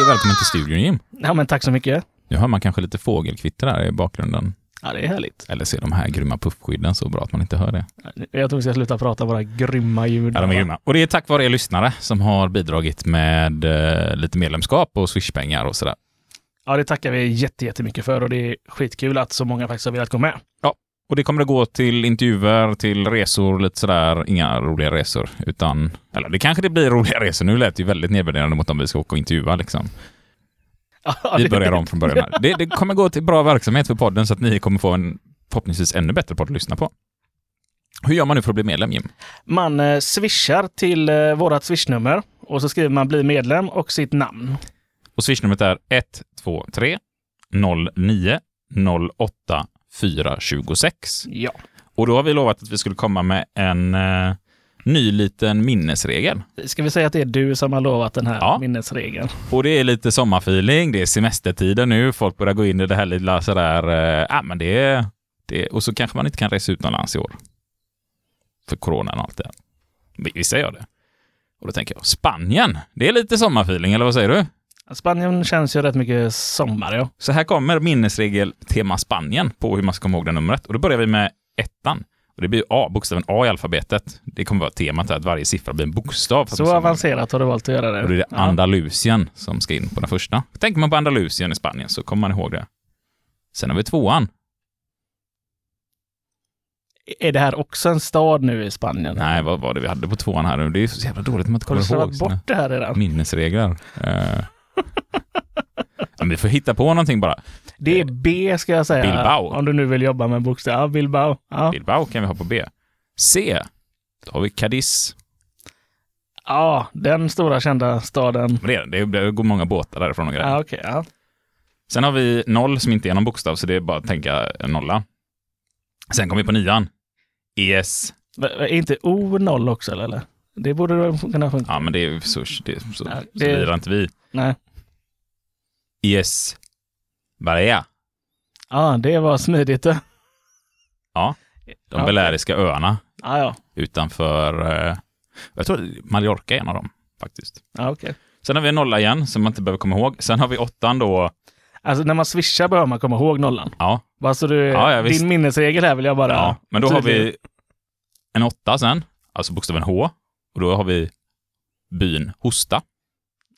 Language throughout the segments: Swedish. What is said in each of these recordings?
Hej och välkommen till studion Jim. Ja, men tack så mycket. Nu hör man kanske lite fågelkvitter här i bakgrunden. Ja, det är härligt. Eller så är de här grymma puffskydden så bra att man inte hör det. Jag tror vi ska sluta prata våra grymma ljud. Ja, de är grymma. Och det är tack vare er lyssnare som har bidragit med eh, lite medlemskap och swishpengar och sådär. Ja, det tackar vi jätte, jättemycket för och det är skitkul att så många faktiskt har velat gå med. Och det kommer att gå till intervjuer, till resor, lite sådär. Inga roliga resor, utan... Eller det kanske det blir roliga resor. Nu lät det ju väldigt nedvärderande mot om vi ska åka och intervjua liksom. Vi börjar om från början här. Det, det kommer gå till bra verksamhet för podden så att ni kommer få en förhoppningsvis ännu bättre podd att lyssna på. Hur gör man nu för att bli medlem, Jim? Man eh, swishar till eh, vårat swishnummer och så skriver man bli medlem och sitt namn. Och swishnumret är 123 09 08 426. Ja. Och då har vi lovat att vi skulle komma med en eh, ny liten minnesregel. Ska vi säga att det är du som har lovat den här Ja. minnesregeln? Och det är lite sommarfeeling, det är semestertider nu, folk börjar gå in i det här lilla sådär, eh, ja men det är, det och så kanske man inte kan resa utomlands i år. För coronan och allt det. Vi- Vissa gör det. Och då tänker jag, Spanien, det är lite sommarfeeling, eller vad säger du? Spanien känns ju rätt mycket sommar, ja. Så här kommer minnesregel tema Spanien på hur man ska komma ihåg det numret. Och då börjar vi med ettan. Och det blir A, bokstaven A i alfabetet. Det kommer vara temat att varje siffra blir en bokstav. Så avancerat har du valt att göra det. Och det är det. Andalusien som ska in på den första. Tänker man på Andalusien i Spanien så kommer man ihåg det. Sen har vi tvåan. Är det här också en stad nu i Spanien? Nej, vad var det vi hade på tvåan här? Det är så jävla dåligt att man inte Har du kommer ihåg slarvat sina bort det här redan? minnesregler. Eh. Men vi får hitta på någonting bara. Det är B ska jag säga. Bilbao. Om du nu vill jobba med bokstäver. Ja, Bilbao. Ja. Bilbao kan vi ha på B. C. Då har vi Cadiz. ja, den stora kända staden. Men det, det, det går många båtar därifrån och grejer. Ja, okej. ja. Sen har vi noll som inte är någon bokstav, så det är bara att tänka nolla. Sen kommer vi på nian. ES. Är inte O noll också eller? Det borde kunna funka. Ja, men det är så, det, så, Ja, så det- lirar inte vi. Nej. ES. Barea. Ja, det var smidigt. Ja, de. Baleariska öarna Ja, ja. utanför... Eh, jag tror Mallorca är en av dem, faktiskt. ja okej. Sen har vi en nolla igen, som man inte behöver komma ihåg. Sen har vi åttan då. Alltså när man swishar behöver man komma ihåg nollan. Ja, Bara så du, Ja, ja, din minnesregel här vill jag bara... ja. men då har vi en åtta sen, alltså bokstaven H. Och då har vi byn Hosta.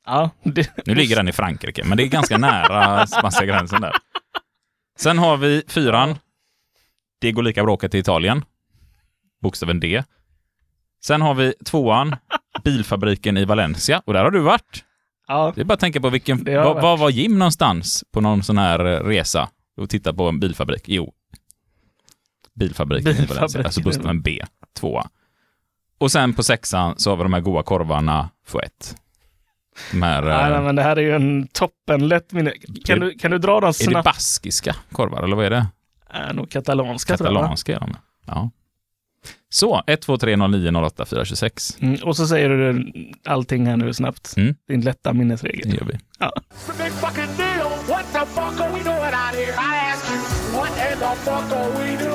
Ja, det... Nu ligger den i Frankrike, men det är ganska nära spanska gränsen där. Sen har vi fyran. Det går lika bra att åka till Italien. Bokstaven D. Sen har vi tvåan, bilfabriken i Valencia. Och där har du varit. Ja, Det är bara att tänka på vilken... Var, var var Jim någonstans på någon sån här eh, resa och titta på en bilfabrik? Jo. Bilfabriken, i Valencia, Bilfabriken. alltså bokstaven B. Tvåa. Och sen på sexan så har vi de här goda korvarna Fouette. De här... nej, nej, eh, men det här är ju en toppenlätt minne. Kan, Det- du, kan du dra dem Är det snabbt? baskiska korvar eller vad är det? Är nog katalanska tror jag. Katalanska är de. Ja. Så, 1, 2, 3, 0, 9, 0, 8, 4, 26. Mm, och så säger du allting här nu snabbt. Mm. Din lätta Det minnesregel. gör vi. Ja. It's a big fucking deal. What the fuck are we doing out here? I ask you, what in the fuck are we doing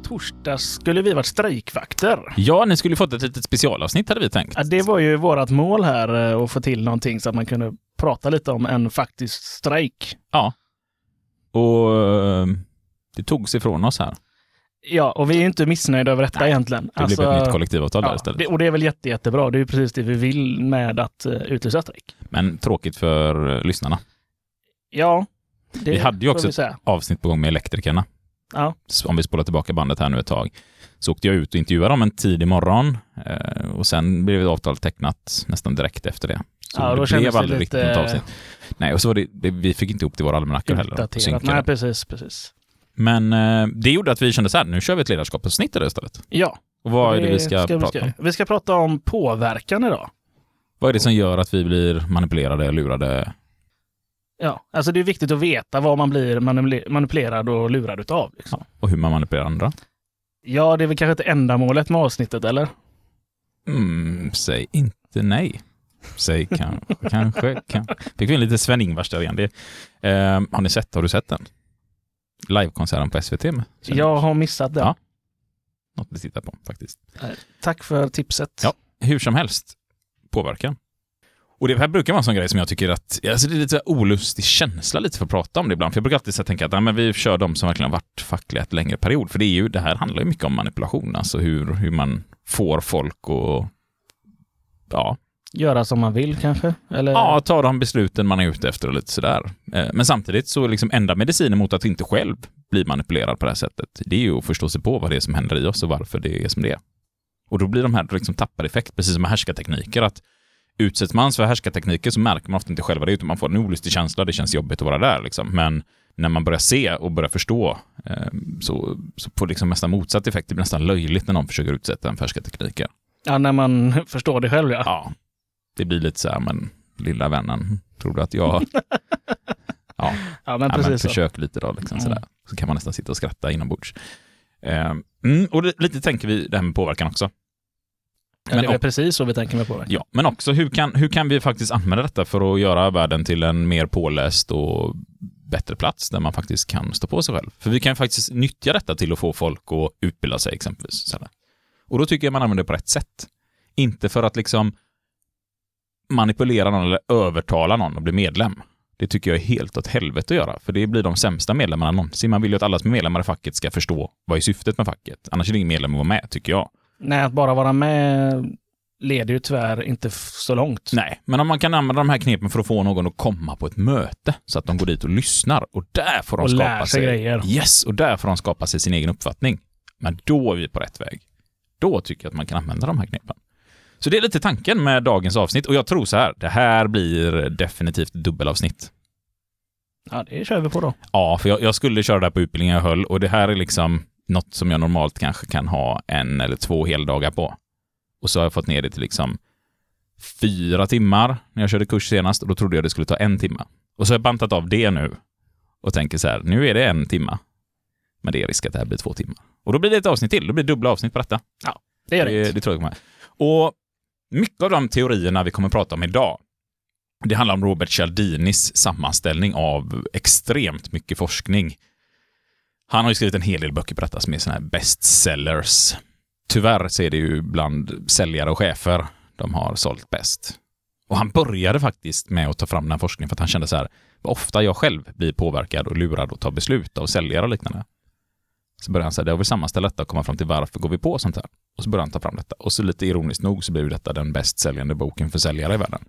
i torsdags skulle vi varit strejkvakter. Ja, ni skulle fått ett litet specialavsnitt hade vi tänkt. Ja, det var ju vårt mål här, eh, att få till någonting så att man kunde prata lite om en faktisk strejk. Ja. Och eh, det togs ifrån oss här. Ja, och vi är inte missnöjda över detta egentligen. Det blev ett nytt kollektivavtal där ja, istället. det, Och det är väl jätte, jättebra. Det är ju precis det vi vill med att uh, utlysa strejk. Men tråkigt för eh, lyssnarna. Ja, det Vi hade ju också säga. Avsnitt på gång med elektrikerna. Ja. Om vi spolar tillbaka bandet här nu ett tag. Så åkte jag ut och intervjuade dem en tidig morgon. Eh, och sen blev ett avtal tecknat nästan direkt efter det. Så Ja, det blev det aldrig riktigt något avsnitt. Nej, och så var det, det, vi fick inte ihop till våra almanackor heller. Nej, precis, precis. Men eh, det gjorde att vi kände så här, nu kör vi ett ledarskapsavsnitt istället. Ja. Och vad är det vi ska, bli prata om? Vi ska prata om påverkan idag. Vad är det som gör att vi blir manipulerade, lurade? Ja, alltså det är viktigt att veta vad man blir manipul- manipulerad och lurad utav. Liksom. Och hur man manipulerar andra? Ja, det är väl kanske inte ändamålet med avsnittet, eller? Mm, säg inte nej. Säg kanske, kanske, kan. Fick vi en lite Sven-Ingvars där igen. Det, eh, har ni sett, har du sett den? livekonserten på SVT. Med. Jag har missat det. Ja. Något att titta på faktiskt. Tack för tipset. Ja. Hur som helst, påverkan. Och det här brukar vara en sån grej som jag tycker att, alltså det är lite olustig känsla lite för att prata om det ibland. För jag brukar alltid så tänka att nej, men vi kör de som verkligen har varit fackliga ett längre period. För det, är ju, det här handlar ju mycket om manipulation, alltså hur, hur man får folk att ja, Göra som man vill kanske? Eller? ja, ta de besluten man är ute efter och lite sådär. Eh, Men samtidigt så liksom enda medicinen mot att inte själv bli manipulerad på det här sättet, det är ju att förstå sig på vad det är som händer i oss och varför det är som det är. Och då blir de här liksom tappar effekt, precis som med härskartekniker, att utsätts man för härskartekniker så märker man ofta inte själva det, utan man får en olustig känsla, det känns jobbigt att vara där liksom. Men när man börjar se och börjar förstå eh, så, så får det liksom nästan motsatt effekt. Det blir nästan löjligt när någon försöker utsätta en för härskartekniker. Ja, när man förstår det själv ja. Ja, det blir lite så här, men lilla vännen, tror du att jag... ja, Ja, men ja, men precis så. försök lite då, liksom Mm. sådär. Så kan man nästan sitta och skratta inombords. Eh, mm, och lite tänker vi det här med påverkan också. Ja, det är men väl precis så vi tänker med påverkan. Ja, men också hur kan, hur kan vi faktiskt använda detta för att göra världen till en mer påläst och bättre plats där man faktiskt kan stå på sig själv? För vi kan faktiskt nyttja detta till att få folk att utbilda sig exempelvis. Och då tycker jag man använder det på rätt sätt. Inte för att liksom manipulera någon eller övertala någon att bli medlem. Det tycker jag är helt åt helvete att göra, för det blir de sämsta medlemmarna någonsin. Man vill ju att alla som är medlemmar i facket ska förstå vad är syftet med facket. Annars är det ingen medlem att vara med, tycker jag. Nej, att bara vara med leder ju tyvärr inte så långt. Nej, men om man kan använda de här knepen för att få någon att komma på ett möte så att de går dit och lyssnar och där får de Och skapa lär sig grejer. Yes, och där får de skapa sig sin egen uppfattning. Men då är vi på rätt väg. Då tycker jag att man kan använda de här knepen. Så det är lite tanken med dagens avsnitt och jag tror så här, det här blir definitivt dubbelavsnitt. Ja, det kör vi på då. Ja, för jag, jag skulle köra det här på utbildningen jag höll och det här är liksom något som jag normalt kanske kan ha en eller två heldagar på. Och så har jag fått ner det till liksom fyra timmar när jag körde kurs senast och då trodde jag det skulle ta en timme. Och så har jag bantat av det nu och tänker så här, nu är det en timma. Men det är risk att det här blir två timmar. Och då blir det ett avsnitt till, då blir det dubbla avsnitt på detta. Det är Det, det tror jag kommer. Och mycket av de teorierna vi kommer att prata om idag, det handlar om Robert Cialdinis sammanställning av extremt mycket forskning. Han har ju skrivit en hel del böcker på detta som är sådana här bestsellers. Tyvärr så är det ju bland säljare och chefer de har sålt bäst. Och han började faktiskt med att ta fram den här forskningen för att han kände så här, vad ofta jag själv blir påverkad och lurad att ta beslut av säljare och liknande. Så började han säga, det har sammanställa detta och komma fram till varför går vi på sånt här? Och så började han ta fram detta. Och så lite ironiskt nog så blev detta den bäst säljande boken för säljare i världen.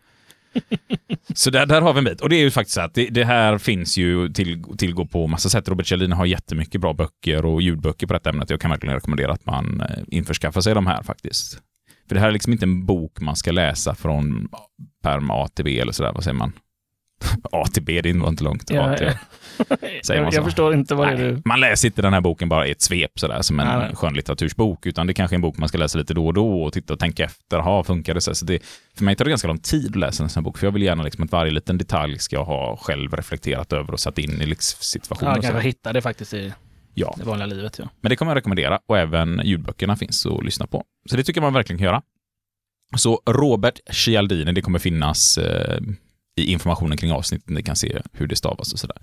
så där, där har vi en bit. Och det är ju faktiskt så att det, det här finns ju till, tillgå på massa sätt. Robert Kjellin har jättemycket bra böcker och ljudböcker på detta ämnet. Jag kan verkligen rekommendera att man eh, införskaffar sig de här faktiskt. För det här är liksom inte en bok man ska läsa från perm B eller sådär, vad säger man? ATB, det var inte långt. Ja, ATB. Säger man så? jag förstår inte vad det är du... Man läser inte den här boken bara i ett svep sådär som en Nej, skönlitteratursbok, utan det kanske är en bok man ska läsa lite då och då och titta och tänka efter. Ha, funkar det så? så det, för mig tar det ganska lång tid att läsa en sån här bok, för jag vill gärna liksom att varje liten detalj ska jag ha själv reflekterat över och satt in i livssituationen. Ja, kanske hitta det faktiskt i Ja, det vanliga livet. Ja. men det kommer jag rekommendera och även ljudböckerna finns att lyssna på. Så det tycker jag man verkligen kan göra. Så Robert Cialdini, det kommer finnas eh, i informationen kring avsnittet, ni kan se hur det stavas och sådär.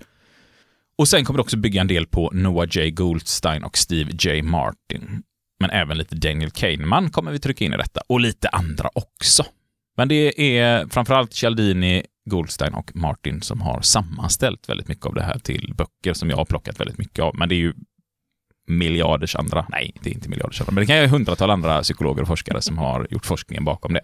Och sen kommer det också bygga en del på Noah J. Goldstein och Steve J. Martin. Men även lite Daniel Kahneman kommer vi trycka in i detta och lite andra också. Men det är framförallt Cialdini, Goldstein och Martin som har sammanställt väldigt mycket av det här till böcker som jag har plockat väldigt mycket av. Men det är ju miljarders andra, nej, det är inte miljarders andra, men det kan ju hundratal andra psykologer och forskare som har gjort forskningen bakom det.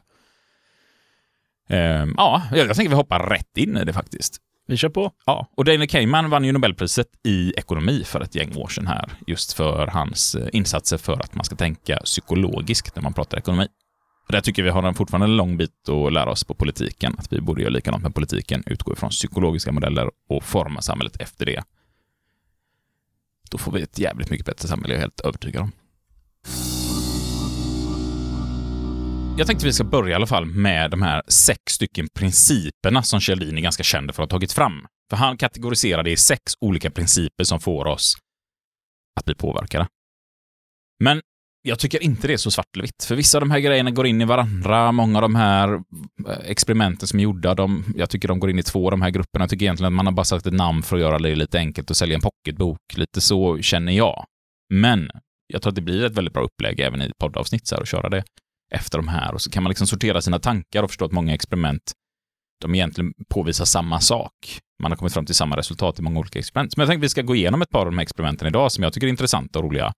Ehm, ja, jag tänker vi hoppar rätt in i det faktiskt. Vi kör på. Ja, och Daniel Kahneman vann ju Nobelpriset i ekonomi för ett gäng år sedan här, just för hans eh, insatser för att man ska tänka psykologiskt när man pratar ekonomi. Och där tycker vi har en fortfarande en lång bit att lära oss på politiken, att vi borde göra likadant med politiken, utgå ifrån psykologiska modeller och forma samhället efter det. Då får vi ett jävligt mycket bättre samhälle, jag är helt övertygad om. Jag tänkte vi ska börja i alla fall med de här sex stycken principerna som Kjellin är ganska känd för att ha tagit fram. För han kategoriserar det i sex olika principer som får oss att bli påverkade. Men Jag tycker inte det är så svart eller vitt, för vissa av de här grejerna går in i varandra. Många av de här eh, experimenten som är gjorda, de, jag tycker de går in i två av de här grupperna. Jag tycker egentligen att man har bara satt ett namn för att göra det lite enkelt och sälja en pocketbok. Lite så känner jag. Men jag tror att det blir ett väldigt bra upplägg även i poddavsnitt så här, att köra det efter de här och så kan man liksom sortera sina tankar och förstå att många experiment de egentligen påvisar samma sak. Man har kommit fram till samma resultat i många olika experiment. Men jag tänkte att vi ska gå igenom ett par av de här experimenten idag som jag tycker är intressanta och roliga.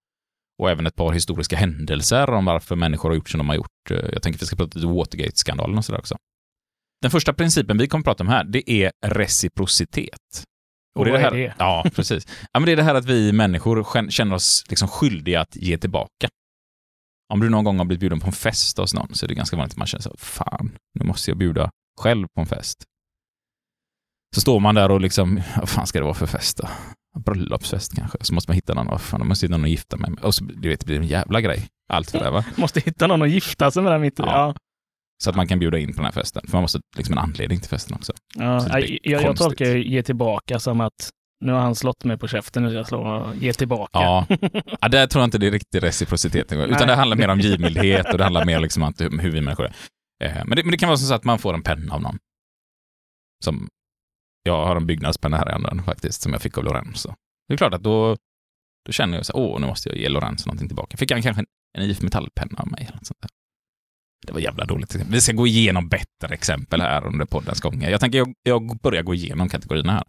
Och även ett par historiska händelser om varför människor har gjort som de har gjort. Jag tänker att vi ska prata lite Watergate-skandalen och sådär också. Den första principen vi kommer att prata om här, det är reciprocitet. Och det är det är här, det? Ja, precis. Ja, men det är det här att vi människor kän- känner oss liksom skyldiga att ge tillbaka. Om du någon gång har blivit bjuden på en fest hos någon så är det ganska vanligt att man känner så fan, nu måste jag bjuda själv på en fest. Så står man där och liksom, vad fan ska det vara för fest då? Bröllopsfest kanske. Så måste man hitta någon, vad fan, då måste jag hitta någon att gifta mig med. Och så du vet, det blir en jävla grej. Allt för det, va? Måste hitta någon att gifta sig med där mitt i. Ja. Ja. Så att man kan bjuda in på den här festen. För man måste liksom en anledning till festen också. Ja. Jag, jag, jag tolkar ge tillbaka som att nu har han slått mig på käften, ska jag slå ge tillbaka. Ja, ja där tror jag inte det är riktig reciprocitet. Utan Nej. det handlar mer om givmildhet och det handlar mer liksom om hur vi människor är. Eh, Men det, men det kan vara så att man får en penna av någon. Som, jag har en byggnadspenna här i handen faktiskt, som jag fick av Lorenzo. Det är klart att då, då känner jag så här, åh, nu måste jag ge Lorenzo någonting tillbaka. Fick han kanske en, en IF Metallpenna av mig eller något sånt där. Det var jävla dåligt. Vi ska gå igenom bättre exempel här under poddens gång. Jag tänker jag, jag börjar gå igenom kategorierna här.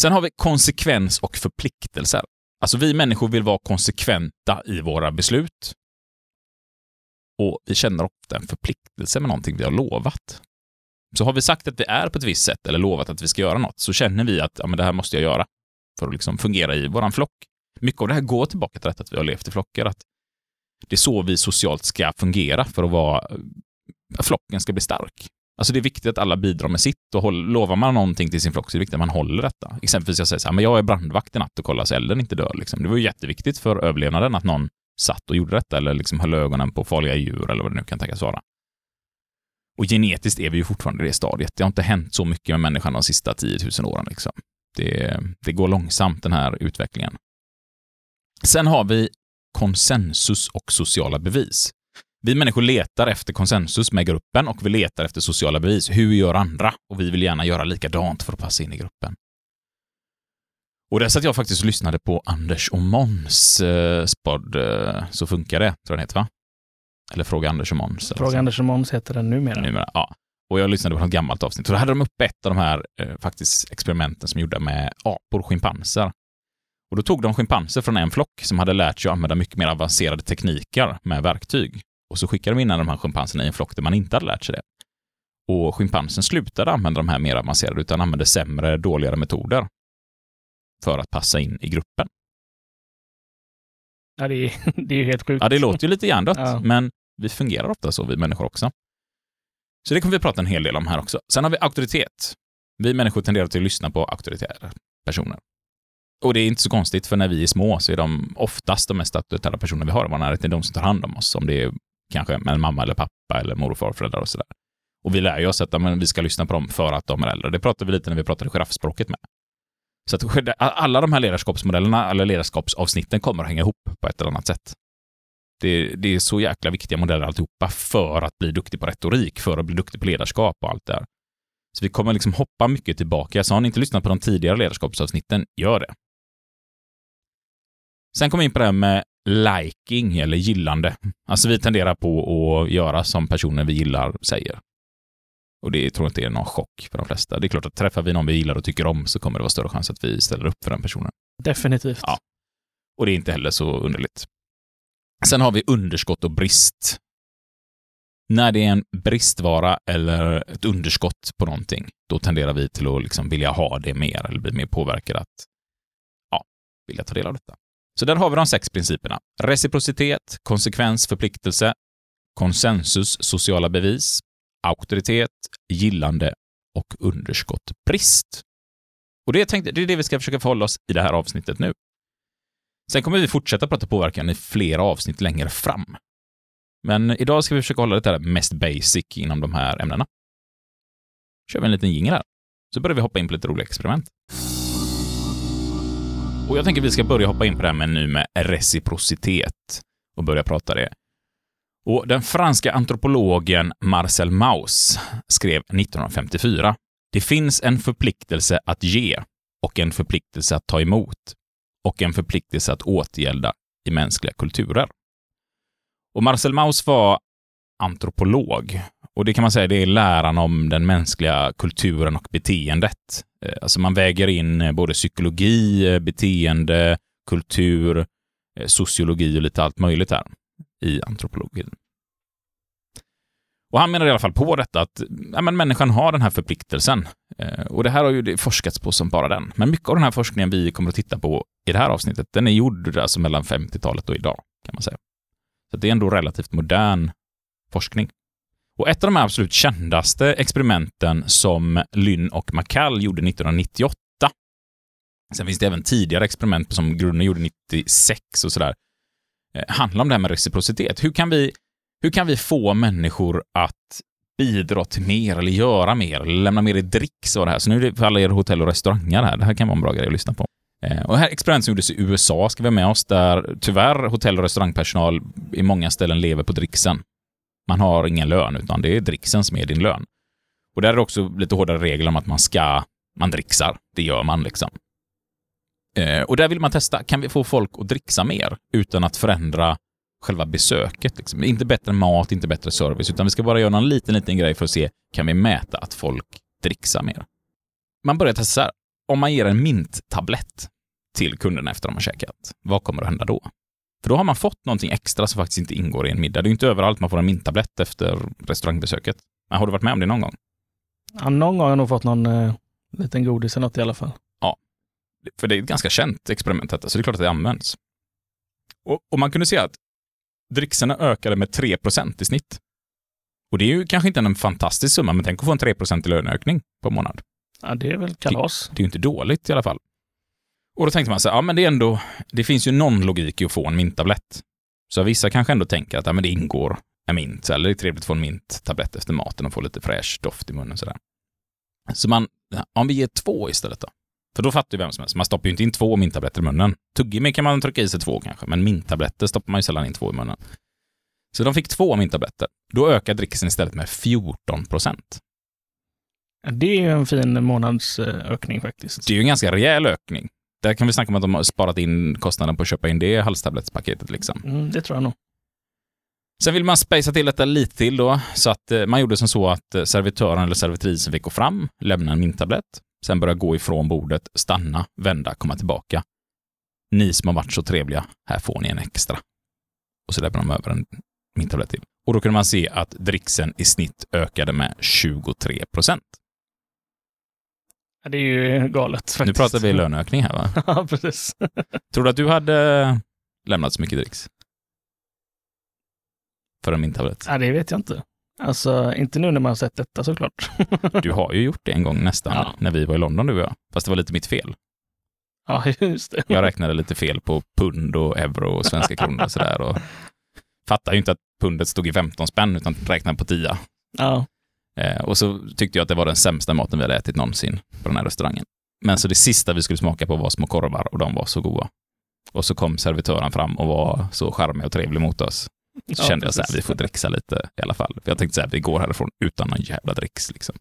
Sen har vi konsekvens och förpliktelser. Alltså vi människor vill vara konsekventa i våra beslut. Och vi känner ofta en förpliktelse med någonting vi har lovat. Så har vi sagt att vi är på ett visst sätt eller lovat att vi ska göra något, så känner vi att ja, men det här måste jag göra för att liksom fungera i våran flock. Mycket av det här går tillbaka till att vi har levt i flockar, att det är så vi socialt ska fungera för att vara, att flocken ska bli stark. Alltså det är viktigt att alla bidrar med sitt och håll, lovar man någonting till sin flock så är det viktigt att man håller detta. Exempelvis jag säger så här, men jag är brandvakt i natt och kollar så elden inte dör. Liksom. Det var ju jätteviktigt för överlevnaden att någon satt och gjorde detta eller liksom höll ögonen på farliga djur eller vad det nu kan tänkas vara. Och genetiskt är vi ju fortfarande i det stadiet. Det har inte hänt så mycket med människan de sista 10 000 åren. Liksom. Det, det går långsamt den här utvecklingen. Sen har vi konsensus och sociala bevis. Vi människor letar efter konsensus med gruppen och vi letar efter sociala bevis. Hur gör andra? Och vi vill gärna göra likadant för att passa in i gruppen. Och där satt jag faktiskt och lyssnade på Anders och Måns eh, podd eh, Så funkar det, tror jag den heter va? Eller Fråga Anders och Måns. så. Fråga Anders och Måns heter den numera. Numera, ja. Och jag lyssnade på något gammalt avsnitt. Och då hade de uppe ett av de här eh, faktiskt experimenten som gjorda med apor, schimpanser. Och då tog de schimpanser från en flock som hade lärt sig att använda mycket mer avancerade tekniker med verktyg. Och så skickade de in de här schimpanserna i en flock där man inte hade lärt sig det. Och schimpansen slutade använda de här mer avancerade utan använde sämre, dåligare metoder för att passa in i gruppen. Ja, det, är, det är ju helt sjukt. Ja, det låter ju lite hjärndött, Ja. men vi fungerar ofta så, vi människor också. Så det kommer vi prata en hel del om här också. Sen har vi auktoritet. Vi människor tenderar till att lyssna på auktoritära personer. Och det är inte så konstigt, för när vi är små så är de oftast de mest auktoritära personer vi har i vår närhet, det är de som tar hand om oss. Om det är kanske med en mamma eller pappa eller mor och farföräldrar och sådär. Och vi lär ju oss att men vi ska lyssna på dem för att de är äldre. Det pratade vi lite när vi pratade giraffspråket med. Så att alla de här ledarskapsmodellerna, eller ledarskapsavsnitten kommer att hänga ihop på ett eller annat sätt. Det, det är så jäkla viktiga modeller alltihopa för att bli duktig på retorik, för att bli duktig på ledarskap och allt det här. Så vi kommer liksom hoppa mycket tillbaka. Så har ni inte lyssnat på de tidigare ledarskapsavsnitten, gör det. Sen kom vi in på det här med liking eller gillande. Alltså vi tenderar på att göra som personer vi gillar säger. Och det tror jag inte är någon chock för de flesta. Det är klart att träffar vi någon vi gillar och tycker om så kommer det vara större chans att vi ställer upp för den personen. Definitivt. Ja. Och det är inte heller så underligt. Sen har vi underskott och brist. När det är en bristvara eller ett underskott på någonting, då tenderar vi till att liksom vilja ha det mer eller bli mer påverkade att ja, vilja ta del av detta. Så där har vi de sex principerna. Reciprocitet, konsekvens, förpliktelse, konsensus, sociala bevis, auktoritet, gillande och underskott, brist. Och det, tänkte, det är det vi ska försöka förhålla oss i det här avsnittet nu. Sen kommer vi fortsätta prata påverkan i flera avsnitt längre fram. Men idag ska vi försöka hålla det här mest basic inom de här ämnena. kör vi en liten jingel här. Så börjar vi hoppa in på lite roliga experiment. Och jag tänker att vi ska börja hoppa in på det här med nu med reciprocitet. och börja prata det. Och den franska antropologen Marcel Mauss skrev 1954 Det finns en förpliktelse att ge och en förpliktelse att ta emot och en förpliktelse att åtgärda i mänskliga kulturer. Och Marcel Mauss var antropolog. Och det kan man säga, det är läran om den mänskliga kulturen och beteendet. Eh, alltså man väger in eh, både psykologi, eh, beteende, kultur, sociologi och lite allt möjligt här i antropologin. Och han menar i alla fall på detta att ja, men människan har den här förpliktelsen. Eh, och det här har ju forskats på som bara den. Men mycket av den här forskningen vi kommer att titta på i det här avsnittet, den är gjord alltså mellan 50-talet och idag, kan man säga. Så det är ändå relativt modern forskning. Och ett av de absolut kändaste experimenten som Lynn och McCall gjorde 1998, sen finns det även tidigare experiment som Grunner gjorde 96 och sådär, eh, handlar om det här med reciprocitet. Hur kan vi, hur kan vi få människor att bidra till mer eller göra mer eller lämna mer i dricks och det här. Så nu är det för alla er hotell och restauranger här. Det här kan vara en bra grej att lyssna på. Eh, och det här experimentet som gjordes i USA ska vi ha med oss, där tyvärr hotell och restaurangpersonal i många ställen lever på dricksen. Man har ingen lön, utan det är dricksen som är din lön. Och där är det också lite hårdare regler om att man ska, man dricksar. Det gör man liksom. Eh, Och där vill man testa, kan vi få folk att dricksa mer utan att förändra själva besöket? Liksom? Inte bättre mat, inte bättre service, utan vi ska bara göra någon liten, liten grej för att se, kan vi mäta att folk dricksar mer? Man börjar testa så här, om man ger en minttablett till kunderna efter de har käkat, vad kommer att hända då? För då har man fått någonting extra som faktiskt inte ingår i en middag. Det är ju inte överallt man får en minttablett efter restaurangbesöket. Men har du varit med om det någon gång? Ja, någon gång har jag nog fått någon eh, liten godis eller något i alla fall. För det är ett ganska känt experiment detta, så det är klart att det används. Och, och man kunde se att dricksarna ökade med 3% i snitt. Och det är ju kanske inte en fantastisk summa, men tänk att få en 3 i löneökning på en månad. Ja, det är väl kalas. Det är ju inte dåligt i alla fall. Och då tänkte man så här, ja men det är ändå, det finns ju någon logik i att få en minttablett. Så vissa kanske ändå tänker att ja, men det ingår en mint, eller det är trevligt att få en minttablett efter maten och få lite fräsch doft i munnen sådär. Så man, om vi ger två istället då? För då fattar ju vem som helst, man stoppar ju inte in två minttabletter i munnen. Tuggummi kan man trycka i sig två kanske, men minttabletter stoppar man ju sällan in två i munnen. Så de fick två minttabletter. Då ökar dricksen istället med 14 procent. Det är ju en fin månadsökning faktiskt. Det är ju en ganska rejäl ökning. Där kan vi snacka om att de har sparat in kostnaden på att köpa in det halstablettspaketet liksom. Mm, det tror jag nog. Sen vill man spacea till detta lite till då, så att eh, man gjorde som så att eh, servitören eller servitrisen fick gå fram, lämna en minttablett, sen börja gå ifrån bordet, stanna, vända, komma tillbaka. Ni som har varit så trevliga, här får ni en extra. Och så lämnar de över en minttablett till. Och då kunde man se att dricksen i snitt ökade med 23 procent. Det är ju galet faktiskt. Nu pratar vi löneökning här va? ja, precis. Tror du att du hade lämnat så mycket dricks? För en minttablett? Ja, det vet jag inte. Alltså, inte nu när man har sett detta såklart. Du har ju gjort det en gång nästan, Ja. när vi var i London du och jag. Fast det var lite mitt fel. ja, just det. Jag räknade lite fel på pund och euro och svenska kronor och sådär. Och fattade ju inte att pundet stod i 15 spänn, utan räknade på 10. Ja, Eh, och så tyckte jag att det var den sämsta maten vi hade ätit någonsin på den här restaurangen. Men så det sista vi skulle smaka på var små korvar och de var så goda. Och så kom servitören fram och var så charmig och trevlig mot oss. Så Ja, kände jag så här, precis. vi får dricksa lite i alla fall. För jag tänkte så här, vi går härifrån utan någon jävla dricks liksom.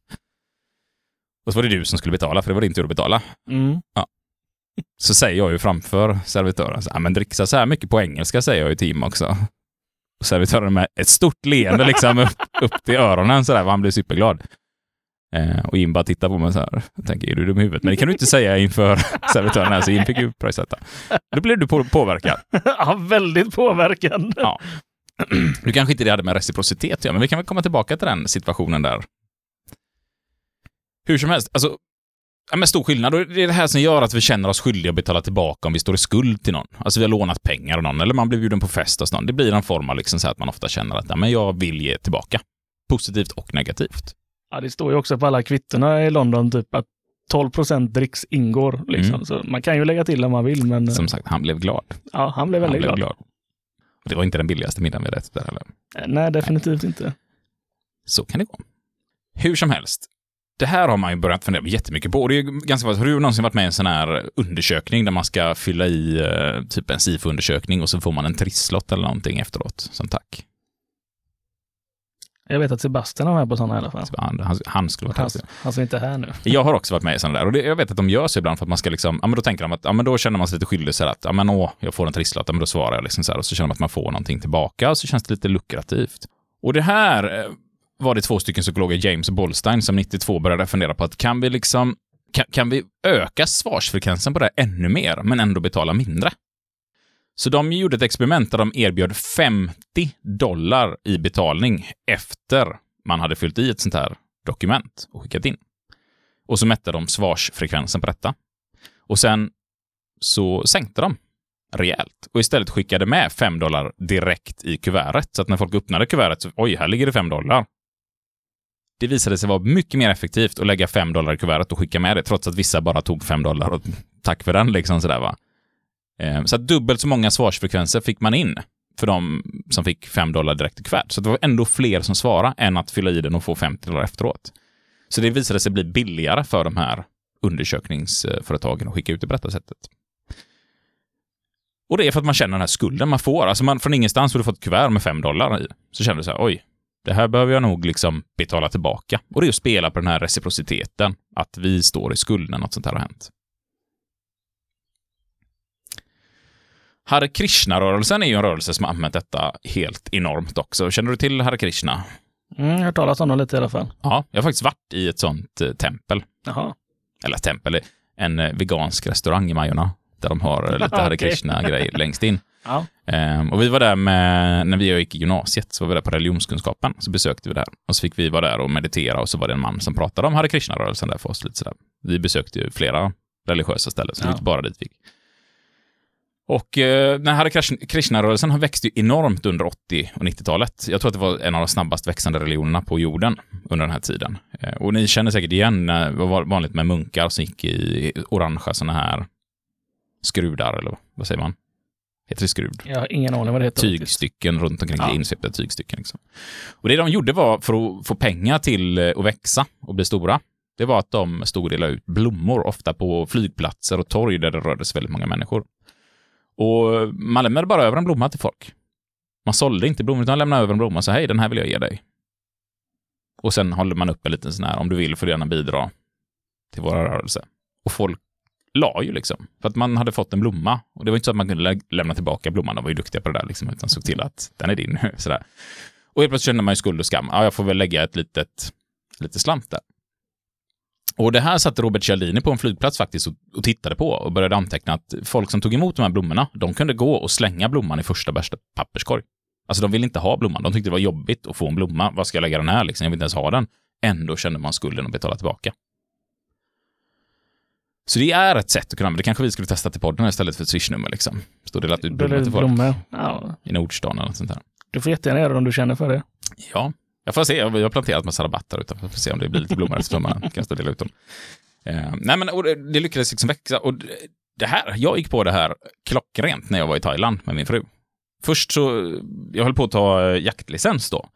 Och så var det du som skulle betala, för det var din tur att betala. mm. Så säger jag ju framför servitören, så här, men dricksa så här mycket på engelska säger jag ju till Tim också. Och servitören med ett stort leende liksom upp, upp till öronen så där, och han blev superglad. Eh, och Jim bara tittar på mig så här, och tänker, är du dum i huvudet? Men det kan du inte säga inför servitören här, så Jim fick ju pröjssätta. Då blev du på, påverkad. ja, väldigt påverkande. Ja. Nu kanske inte det hade med reciprocitet att göra, men vi kan väl komma tillbaka till den situationen där. Hur som helst, alltså, ja, men stor skillnad. Och det är det här som gör att vi känner oss skyldiga att betala tillbaka om vi står i skuld till någon. Alltså vi har lånat pengar av någon, eller man blir bjuden på fest hos någon. Det blir en form av liksom så att man ofta känner att ja, men jag vill ge tillbaka. Positivt och negativt. Ja, det står ju också på alla kvittorna i London typ att 12 procent dricks ingår. Liksom. Mm. Så man kan ju lägga till om man vill, men Som sagt, han blev glad. ja, han blev Han väldigt blev glad. glad. Det var inte den billigaste middagen vi hade där heller. Nej, definitivt inte. Så kan det gå. Hur som helst. Det här har man ju börjat fundera jättemycket på. Det är ganska Har du någonsin varit med i en sån här undersökning där man ska fylla i eh, typ en SIFO-undersökning och så får man en trisslott eller någonting efteråt som tack? Jag vet att Sebastian har med på sådana i alla fall. Han, han, han skulle vara Han, han som inte är här nu. Jag har också varit med i sådana där och det, jag vet att de gör så ibland för att man ska liksom, ja men då tänker de att, ja men då känner man sig lite skyldig så här att, ja men åh, jag får en trisslott, ja men då svarar jag liksom så här och så känner man att man får någonting tillbaka och så känns det lite lukrativt. Och det här eh, var det två stycken psykologer, James och Bolstein, som 92 började fundera på att kan vi liksom, kan, kan vi öka svarsfrekvensen på det här ännu mer, men ändå betala mindre? Så de gjorde ett experiment där de erbjöd 50 dollar i betalning efter man hade fyllt i ett sånt här dokument och skickat in. Och så mätte de svarsfrekvensen på detta. Och sen så sänkte de rejält och istället skickade med 5 dollar direkt i kuvertet. Så att när folk öppnade kuvertet så, oj, här ligger det 5 dollar. Det visade sig vara mycket mer effektivt att lägga 5 dollar i kuvertet och skicka med det, trots att vissa bara tog 5 dollar och tack för den liksom sådär va. Ehm, så att dubbelt så många svarsfrekvenser fick man in för de som fick 5 dollar direkt i kuvert. Så det var ändå fler som svarade än att fylla i den och få 50 dollar efteråt. Så det visade sig bli billigare för de här undersökningsföretagen att skicka ut det på detta sättet. Och det är för att man känner den här skulden man får. Alltså man, från ingenstans har du fått ett kuvert med 5 dollar i. Så känner du så här, oj, det här behöver jag nog liksom betala tillbaka. Och det är att spela på den här reciprociteten, att vi står i skuld när något sånt här har hänt. Hare Krishna-rörelsen är ju en rörelse som har använt detta helt enormt också. Känner du till Hare Krishna? Mm, jag har hört talas om dem lite i alla fall. Ja, jag har faktiskt varit i ett sånt eh, tempel. Jaha. Eller tempel, en eh, vegansk restaurang i Majorna. Där de har eh, lite Hare. Krishna-grejer längst in. Ja. Ehm, och vi var där med, när vi gick i gymnasiet, så var vi där på religionskunskapen. Så besökte vi där. Och så fick vi vara där och meditera och så var det en man som pratade om Hare Krishna-rörelsen där för oss. Lite sådär. Vi besökte ju flera religiösa ställen, så det var Ja. inte bara dit vi gick. Och eh, den här Krish- Krishna-rörelsen har växt ju enormt under 80 och 90-talet. Jag tror att det var en av de snabbast växande religionerna på jorden under den här tiden. Eh, och ni känner säkert igen, eh, det var vanligt med munkar som gick i orangea sådana här skrudar, eller vad säger man? Heter det skrud? Jag har ingen aning vad det heter. faktiskt. tygstycken runt omkring, Ja. insvepta tygstycken. Liksom. Och det de gjorde var, för att få pengar till eh, att växa och bli stora, det var att de stod och delade ut blommor, ofta på flygplatser och torg där det rörde sig väldigt många människor. Och man lämnade bara över en blomma till folk. Man sålde inte blommor, utan lämnade över en blomma och sa hej, den här vill jag ge dig. Och sen håller man upp en liten sån här, om du vill får du gärna bidra till våra rörelse. Och folk la ju liksom. För att man hade fått en blomma. Och det var inte så att man kunde lä- lämna tillbaka blomman. De var ju duktiga på det där liksom. Utan såg till att den är din nu. Sådär. Och helt plötsligt kände man ju skuld och skam. Ja, jag får väl lägga ett litet, lite slant där. Och det här satt Robert Cialdini på en flygplats faktiskt och, och tittade på och började anteckna att folk som tog emot de här blommorna, de kunde gå och slänga blomman i första bästa papperskorg. Alltså de ville inte ha blomman. De tyckte det var jobbigt att få en blomma. Vad ska jag lägga den här liksom? Jag vill inte ens ha den. Ändå kände man skulden att betala tillbaka. Så det är ett sätt att kunna, men det kanske vi skulle testa till podden istället för ett swishnummer liksom. Stå delat ut blommor till folk. Ja, i Nordstan eller något sånt där. du får jättegärna göra det om du känner för det. Ja, jag får se. Vi har planterat massa rabatter. Jag får se om det blir lite blommor efter sommaren. Kan jag stå dela ut dem. Eh, nej, men det, lyckades liksom växa. Och det- det här, jag gick på det här klockrent när jag var i Thailand med min fru. Först så, jag höll på att ta eh, jaktlicens då.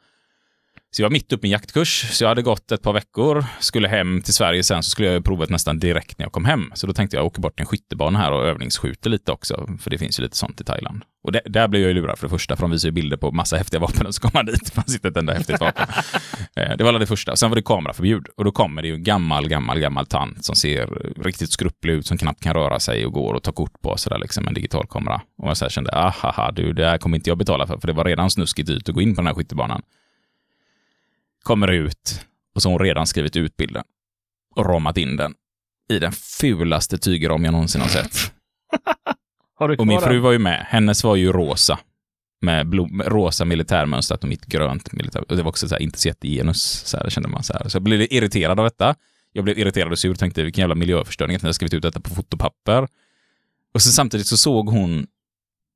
Så jag var mitt uppe i en jaktkurs, så jag hade gått ett par veckor, skulle hem till Sverige sen, så skulle jag prova nästan direkt när jag kom hem. Så då tänkte jag jag åker bort till en skyttebana här och övningsskjuter lite också, för det finns ju lite sånt i Thailand. Och det, där blev jag ju lurad för det första, för de visar ju bilder på massa häftiga vapen och så kommer man dit, det fanns inte ett enda häftigt vapen. Eh, det var det första. Sen var det kameraförbud. Och då kommer det ju en gammal, gammal, gammal tant som ser riktigt skrupplig ut, som knappt kan röra sig och går och tar kort på sådär liksom en digital kamera. Och jag så här kände, ahaha, du, det här kommer inte jag betala för, för det var redan snuskigt dyrt att gå in på den här skyttebanan. Kommer ut och så har hon redan skrivit ut bilden och ramat in den i den fulaste tygram jag någonsin har sett. Har Och min fru var ju med. Hennes var ju rosa. Med blom, rosa militärmönstrat och mitt grönt militär. Och det var också så här, inte så jättegenus. Så här, kände man så här. Så jag blev irriterad av detta. Jag blev irriterad och sur. Tänkte vilken jävla miljöförstöring att ni har skrivit ut detta på fotopapper. Och så samtidigt så såg hon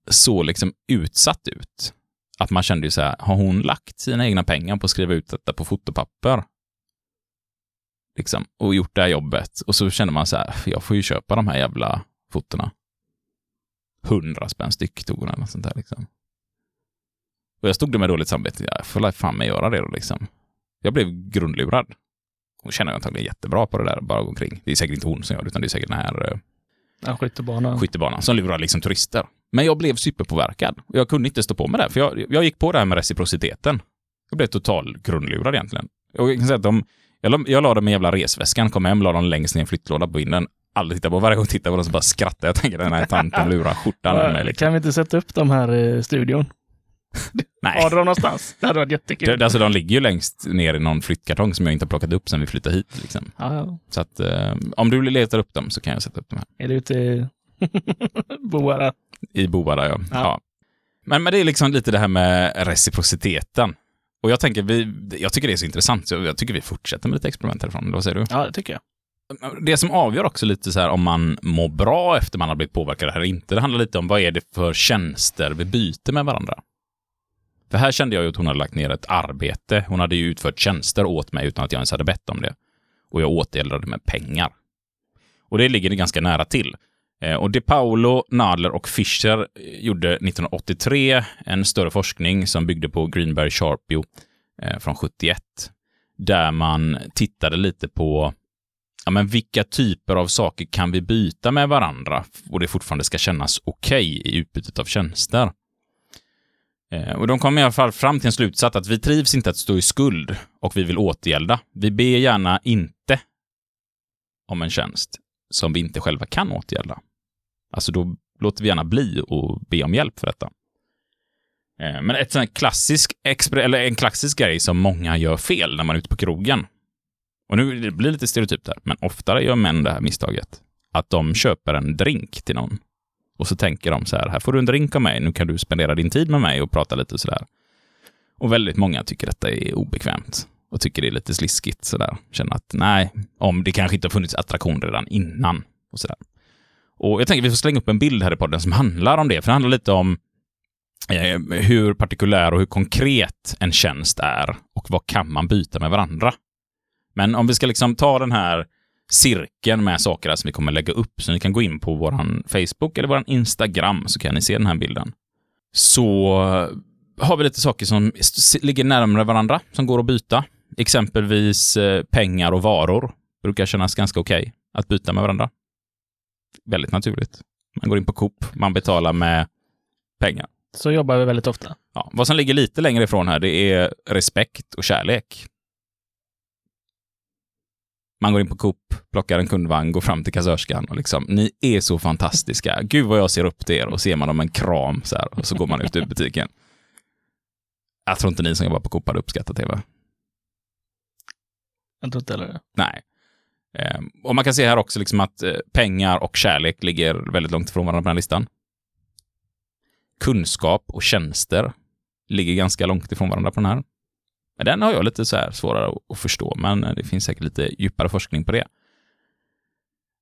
så liksom utsatt ut. Att man kände ju så här, har hon lagt sina egna pengar på att skriva ut detta på fotopapper? Liksom, och gjort det här jobbet. Och så kände man så här, jag får ju köpa de här jävla fotona hundra spänn styck tog hon eller något sånt där liksom. Och jag stod där med dåligt samvete. Jag får la fan mig göra det då liksom. Jag blev grundlurad. hon känner antagligen jättebra på det där, bara gå omkring. Det är säkert inte hon som gör det, utan det är säkert den här eh, Ja, skyttebanan. skyttebanan som lurar liksom turister. Men jag blev superpåverkad. Och jag kunde inte stå på mig där, för jag, jag gick på det här med reciprociteten. Jag blev total grundlurad egentligen. Jag kan säga att de, jag, la, jag la dem i jävla resväskan, kom hem, la dem längst ner i en flyttlåda på vinden. Aldrig tittade på, varje gång jag tittade på dem så bara skrattade jag. tänker den här tanten lurar skjortan mig. Liksom. Kan vi inte sätta upp de här i studion? Nej. Har du dem någonstans? Det hade varit jättekul. Det, alltså, de ligger ju längst ner i någon flyttkartong som jag inte har plockat upp sen vi flyttade hit. Liksom. Ja, ja. Så att eh, om du letar upp dem så kan jag sätta upp dem här. Är det ute i Boara? I Boara, ja. Ja. ja. Men, men det är liksom lite det här med reciprociteten. Och jag tänker, vi, jag tycker det är så intressant, så jag tycker vi fortsätter med lite experiment härifrån. Vad säger du? Ja, det tycker jag. Det som avgör också lite så här om man mår bra efter man har blivit påverkad eller inte, det handlar lite om vad är det för tjänster vi byter med varandra. För här kände jag ju att hon hade lagt ner ett arbete. Hon hade ju utfört tjänster åt mig utan att jag ens hade bett om det. Och jag återgäldade med pengar. Och det ligger ganska nära till. Eh, och De Paolo, Nadler och Fischer eh, gjorde 1983 en större forskning som byggde på Greenberg Sharpio eh, från 71. Där man tittade lite på ja, men vilka typer av saker kan vi byta med varandra och det fortfarande ska kännas okej i utbytet av tjänster. Eh, och de kom i alla fall fram till en slutsats att vi trivs inte att stå i skuld och vi vill återgälda. Vi ber gärna inte om en tjänst som vi inte själva kan återgälda. Alltså då låter vi gärna bli och be om hjälp för detta. Eh, men ett klassisk, eller en klassisk grej som många gör fel när man är ute på krogen. Och nu blir det lite stereotypt där, men oftare gör män det här misstaget. Att de köper en drink till någon. Och så tänker de så här, här får du en drink av mig, nu kan du spendera din tid med mig och prata lite sådär. Och väldigt många tycker detta är obekvämt och tycker det är lite sliskigt sådär. Känner att nej, om det kanske inte har funnits attraktion redan innan och sådär. Och jag tänker vi får slänga upp en bild här i podden som handlar om det, för det handlar lite om eh, hur partikulär och hur konkret en tjänst är och vad kan man byta med varandra. Men om vi ska liksom ta den här cirkeln med saker här som vi kommer lägga upp, så ni kan gå in på våran Facebook eller våran Instagram så kan ni se den här bilden. Så har vi lite saker som ligger närmare varandra, som går att byta. Exempelvis eh, pengar och varor brukar kännas ganska okej att byta med varandra. Väldigt naturligt. Man går in på Coop, man betalar med pengar. Så jobbar vi väldigt ofta. Ja, vad som ligger lite längre ifrån här, det är respekt och kärlek. Man går in på Coop, plockar en kundvagn, går fram till kassörskan och liksom, ni är så fantastiska. Gud vad jag ser upp till er och ser man dem en kram så här och så går man ut ur butiken. Jag tror inte ni som jobbar på Coop hade uppskattat det va? Jag tror inte heller det. Nej. Eh, och man kan se här också liksom att eh, pengar och kärlek ligger väldigt långt ifrån varandra på den här listan. Kunskap och tjänster ligger ganska långt ifrån varandra på den här. Men den har jag lite så här svårare att- förstå, men eh, det finns säkert lite djupare forskning på det.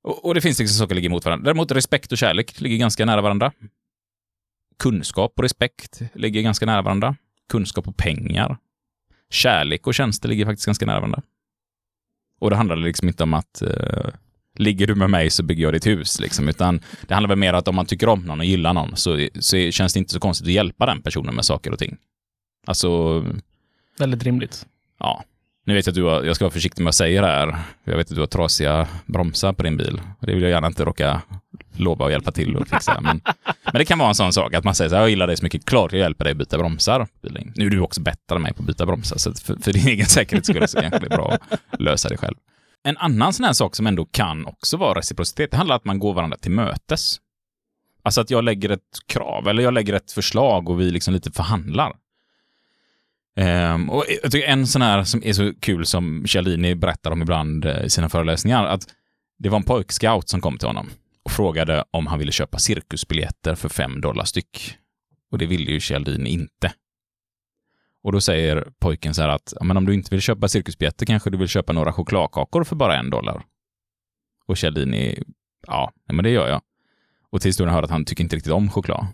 Och, och det finns liksom saker som ligger emot varandra. Däremot respekt och kärlek ligger ganska nära varandra. Kunskap och respekt ligger ganska nära varandra. Kunskap och pengar. Kärlek och tjänster ligger faktiskt ganska nära varandra. Och det handlar liksom inte om att eh, ligger du med mig så bygger jag ditt hus, liksom, utan det handlar väl mer om att om man tycker om någon och gillar någon så, så känns det inte så konstigt att hjälpa den personen med saker och ting. Alltså, Väldigt rimligt. ja. Nu vet jag att du har, jag ska vara försiktig med vad jag säger här. Jag vet att du har trasiga bromsar på din bil. Det vill jag gärna inte råka lova att hjälpa till och fixa. Men, men det kan vara en sån sak att man säger så här, jag gillar dig så mycket, klart jag hjälper dig att byta bromsar. Nu är du också bättre än mig på att byta bromsar, så att för, för din egen säkerhets skull så kanske det är bra att lösa det själv. En annan sån här sak som ändå kan också vara reciprocitet, det handlar om att man går varandra till mötes. Alltså att jag lägger ett krav, eller jag lägger ett förslag och vi liksom lite förhandlar. Um, och jag tycker en sån här som är så kul som Cialdini berättar om ibland eh, i sina föreläsningar, att det var en pojkscout som kom till honom och frågade om han ville köpa cirkusbiljetter för fem dollar styck. Och det ville ju Cialdini inte. Och då säger pojken så här att, men om du inte vill köpa cirkusbiljetter kanske du vill köpa några chokladkakor för bara en dollar. Och Cialdini, ja, men det gör jag. Och till historien hör att han tycker inte riktigt om choklad.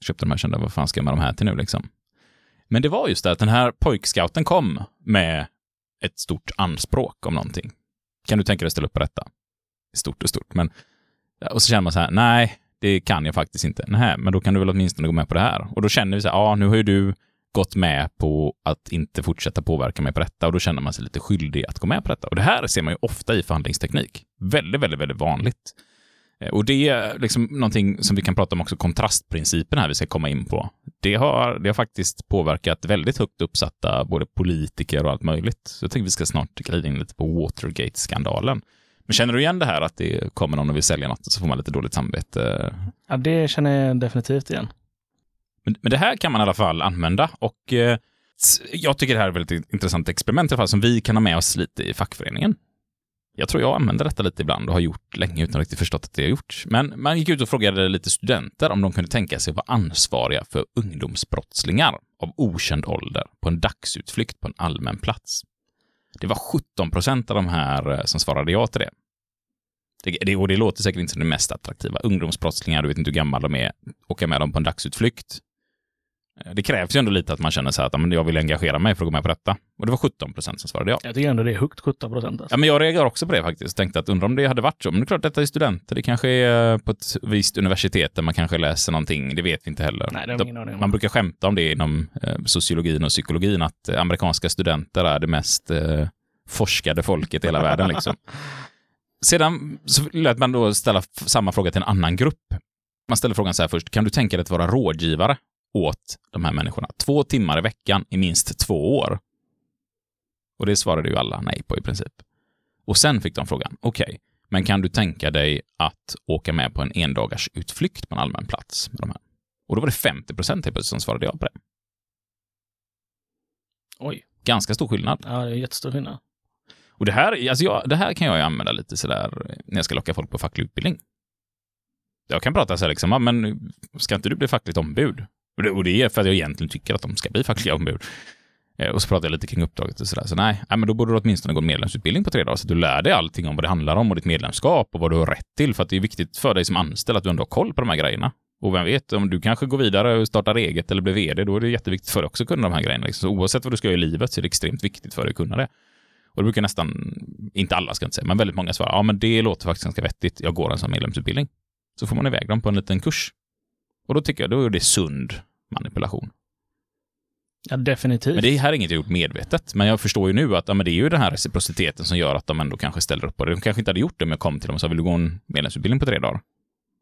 Köpte de här kände, vad fan ska jag med de här till nu liksom? Men det var just det att den här pojkscouten kom med ett stort anspråk om någonting. Kan du tänka dig att ställa upp på detta? Stort och stort, men... Och så känner man så här, nej, det kan jag faktiskt inte. Nej, men då kan du väl åtminstone gå med på det här. Och då känner vi så här, ja, nu har ju du gått med på att inte fortsätta påverka mig på detta och då känner man sig lite skyldig att gå med på detta. Och det här ser man ju ofta i förhandlingsteknik. Väldigt, väldigt, väldigt vanligt. Eh, Och det är liksom någonting som vi kan prata om också, kontrastprincipen här vi ska komma in på. Det har, det har faktiskt påverkat väldigt högt uppsatta både politiker och allt möjligt. Så jag tänker vi ska snart glida in lite på Watergate-skandalen. Men känner du igen det här att det kommer någon och vill sälja något och så får man lite dåligt samvete? Ja, det känner jag definitivt igen. Men, men det här kan man i alla fall använda och eh, jag tycker det här är ett väldigt intressant experiment i alla fall som vi kan ha med oss lite i fackföreningen. Jag tror jag använder detta lite ibland och har gjort länge utan att riktigt förstått att det har gjorts. Men man gick ut och frågade lite studenter om de kunde tänka sig att vara ansvariga för ungdomsbrottslingar av okänd ålder på en dagsutflykt på en allmän plats. Det var 17 procent av de här eh, som svarade ja till det. Det, det, och det låter säkert inte som det mest attraktiva. Ungdomsbrottslingar, du vet inte hur gamla de är, åka med dem på en dagsutflykt. Eh, Det krävs ju ändå lite att man känner så här att men jag vill engagera mig för att gå med på detta. Och det var 17 procent som svarade ja. Jag tycker ändå det är högt 17 procent. Alltså. Ja, men jag reagerar också på det faktiskt. Tänkte att undrar om det hade varit så. Men det är klart, detta är studenter. Det kanske är på ett visst universitet där man kanske läser någonting. Det vet vi inte heller. Nej, det har ingen aning om. Man brukar skämta om det inom eh, sociologin och psykologin, att eh, amerikanska studenter är det mest eh, forskade folket i hela världen. Liksom. Sedan så lät man då ställa samma fråga till en annan grupp. Man ställer frågan så här först, kan du tänka dig att vara rådgivare åt de här människorna? Två timmar i veckan i minst två år. Och det svarade ju alla nej på i princip. Och sen fick de frågan, okej, men kan du tänka dig att åka med på en endagars utflykt på en allmän plats med de här? Och då var det 50 procent helt plötsligt som svarade ja på det. Oj, Ganska stor skillnad. ja, det är jättestor skillnad. Och det här, alltså jag, det här kan jag ju använda lite sådär när jag ska locka folk på facklig utbildning. Jag kan prata så här liksom, men ska inte du bli fackligt ombud? Och det, och det är för att jag egentligen tycker att de ska bli fackliga ombud. Eh, och så pratar jag lite kring uppdraget och sådär. Så nej, nej, men då borde du åtminstone gå en medlemsutbildning på tre dagar så att du lär dig allting om vad det handlar om och ditt medlemskap och vad du har rätt till. För att det är viktigt för dig som anställd att du ändå har koll på de här grejerna. Och vem vet, om du kanske går vidare och startar eget eller blir vd, då är det jätteviktigt för dig också att kunna de här grejerna. Liksom. Så oavsett vad du ska göra i livet så är det extremt viktigt för dig att kunna det. Och det brukar nästan, inte alla ska jag inte säga, men väldigt många svara, ja men det låter faktiskt ganska vettigt, jag går en sån medlemsutbildning. Så får man iväg dem på en liten kurs. Och då tycker jag, då är det sund manipulation. Ja, definitivt. Men det här är inget jag gjort medvetet. Men jag förstår ju nu att ja, men det är ju den här reciprociteten som gör att de ändå kanske ställer upp på det. De kanske inte hade gjort det om jag kom till dem och sa, vill du gå en medlemsutbildning på tre dagar?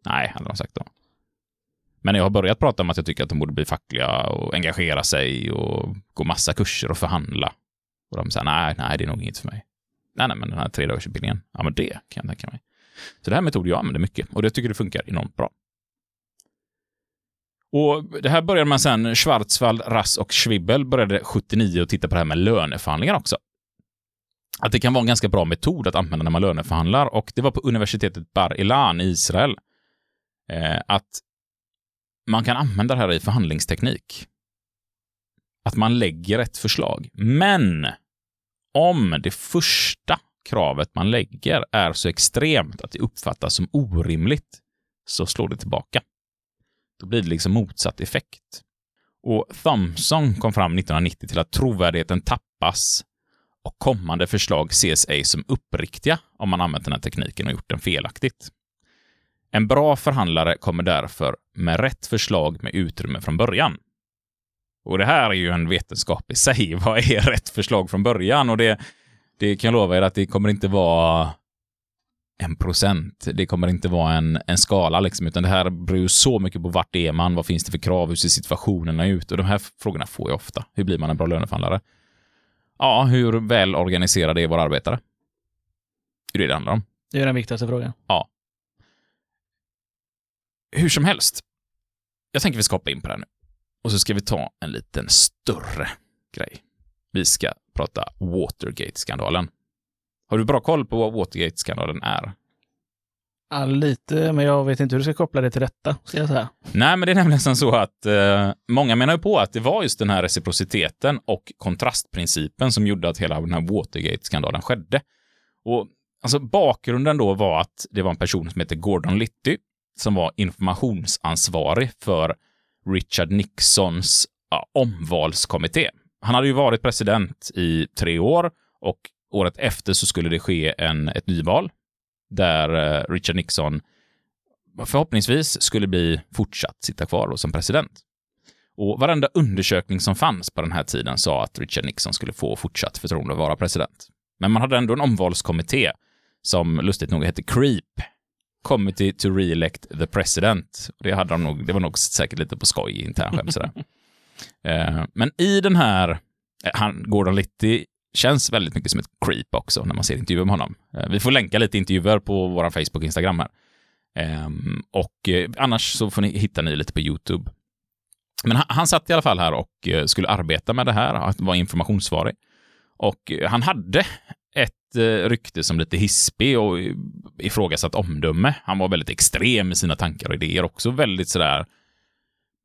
Nej, hade de sagt då. Men jag har börjat prata om att jag tycker att de borde bli fackliga och engagera sig och gå massa kurser och förhandla. Och de säger, nej, nej, det är nog inget för mig. Nej, nej, men den här tredagarsutbildningen, ja men det kan jag tänka mig. Så det här är metod jag använder mycket och det tycker det funkar enormt bra. Och det här började man sen, Schwarzwald, Rass och Schwibbel började 79 och titta på det här med löneförhandlingar också. Att det kan vara en ganska bra metod att använda när man löneförhandlar och det var på universitetet Bar Ilan i Israel. Eh, att man kan använda det här i förhandlingsteknik. Att man lägger ett förslag. Men om det första kravet man lägger är så extremt att det uppfattas som orimligt, så slår det tillbaka. Då blir det liksom motsatt effekt. Och Thompson kom fram 1990 till att trovärdigheten tappas och kommande förslag ses ej som uppriktiga om man använt den här tekniken och gjort den felaktigt. En bra förhandlare kommer därför med rätt förslag med utrymme från början. Och det här är ju en vetenskap i sig. Vad är rätt förslag från början? Och det, det kan jag lova er att det kommer inte vara en procent. Det kommer inte vara en, en skala, liksom, utan det här beror ju så mycket på vart är man, vad finns det för krav, hur ser situationerna ut? Och de här frågorna får jag ofta. Hur blir man en bra löneförhandlare? Ja, hur väl organiserade är våra arbetare? Det är det det handlar om. Det är den viktigaste frågan. Hur som helst. Jag tänker vi ska hoppa in på det här nu. Och så ska vi ta en liten större grej. Vi ska prata Watergate-skandalen. Har du bra koll på vad Watergate-skandalen är? Ja, lite, men jag vet inte hur du ska koppla det till detta, ska jag säga. Nej, men det är nämligen som så att eh, många menar ju på att det var just den här reciprociteten och kontrastprincipen som gjorde att hela den här Watergate-skandalen skedde. Och alltså bakgrunden då var att det var en person som heter Gordon Litty som var informationsansvarig för Richard Nixons ja, omvalskommitté. Han hade ju varit president i tre år och året efter så skulle det ske en, ett nyval där eh, Richard Nixon förhoppningsvis skulle bli fortsatt sitta kvar som president. Och varenda undersökning som fanns på den här tiden sa att Richard Nixon skulle få fortsatt förtroende att vara president. Men man hade ändå en omvalskommitté som lustigt nog hette CREEP, Committee to Re-elect the President. Det, hade de nog, det var nog säkert lite på skoj internskämt sådär. Eh, Men i den här, eh, han, Gordon Litty känns väldigt mycket som ett creep också när man ser intervjuer med honom. Eh, vi får länka lite intervjuer på vår Facebook och Instagram här. Ehm, och eh, annars så får ni hitta ni lite på YouTube. Men han, han satt i alla fall här och eh, skulle arbeta med det här, att vara informationssvarig. Och han hade ett rykte som lite hispig och ifrågasatt omdöme. Han var väldigt extrem i sina tankar och idéer, också väldigt sådär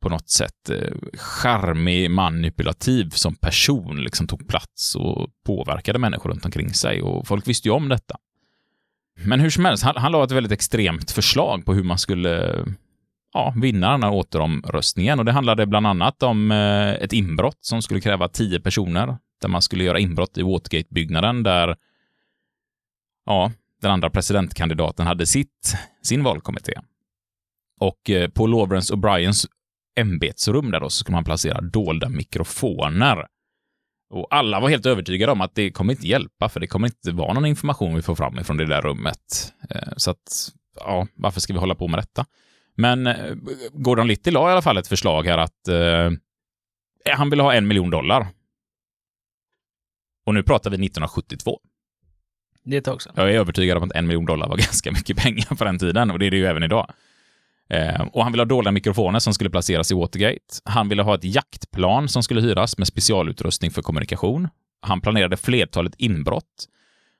på något sätt eh, charmig, manipulativ som person, liksom tog plats och påverkade människor runt omkring sig och folk visste ju om detta. Men hur som helst, han, han la ett väldigt extremt förslag på hur man skulle ja, vinna den här återomröstningen och det handlade bland annat om eh, ett inbrott som skulle kräva tio personer där man skulle göra inbrott i Watergate-byggnaden där ja, den andra presidentkandidaten hade sitt, sin valkommitté. Och eh, på Lawrence O'Briens ämbetsrum där då så skulle man placera dolda mikrofoner. Och alla var helt övertygade om att det kommer inte hjälpa, för det kommer inte vara någon information vi får fram ifrån det där rummet. Eh, Så att, ja, varför ska vi hålla på med detta? Men eh, Gordon Litty la i alla fall ett förslag här att eh, han ville ha en miljon dollar. Och nu pratar vi 1972. Det är ett tag sedan. Jag är övertygad om att en miljon dollar var ganska mycket pengar på den tiden och det är det ju även idag. Eh, och han ville ha dolda mikrofoner som skulle placeras i Watergate. Han ville ha ett jaktplan som skulle hyras med specialutrustning för kommunikation. Han planerade flertalet inbrott.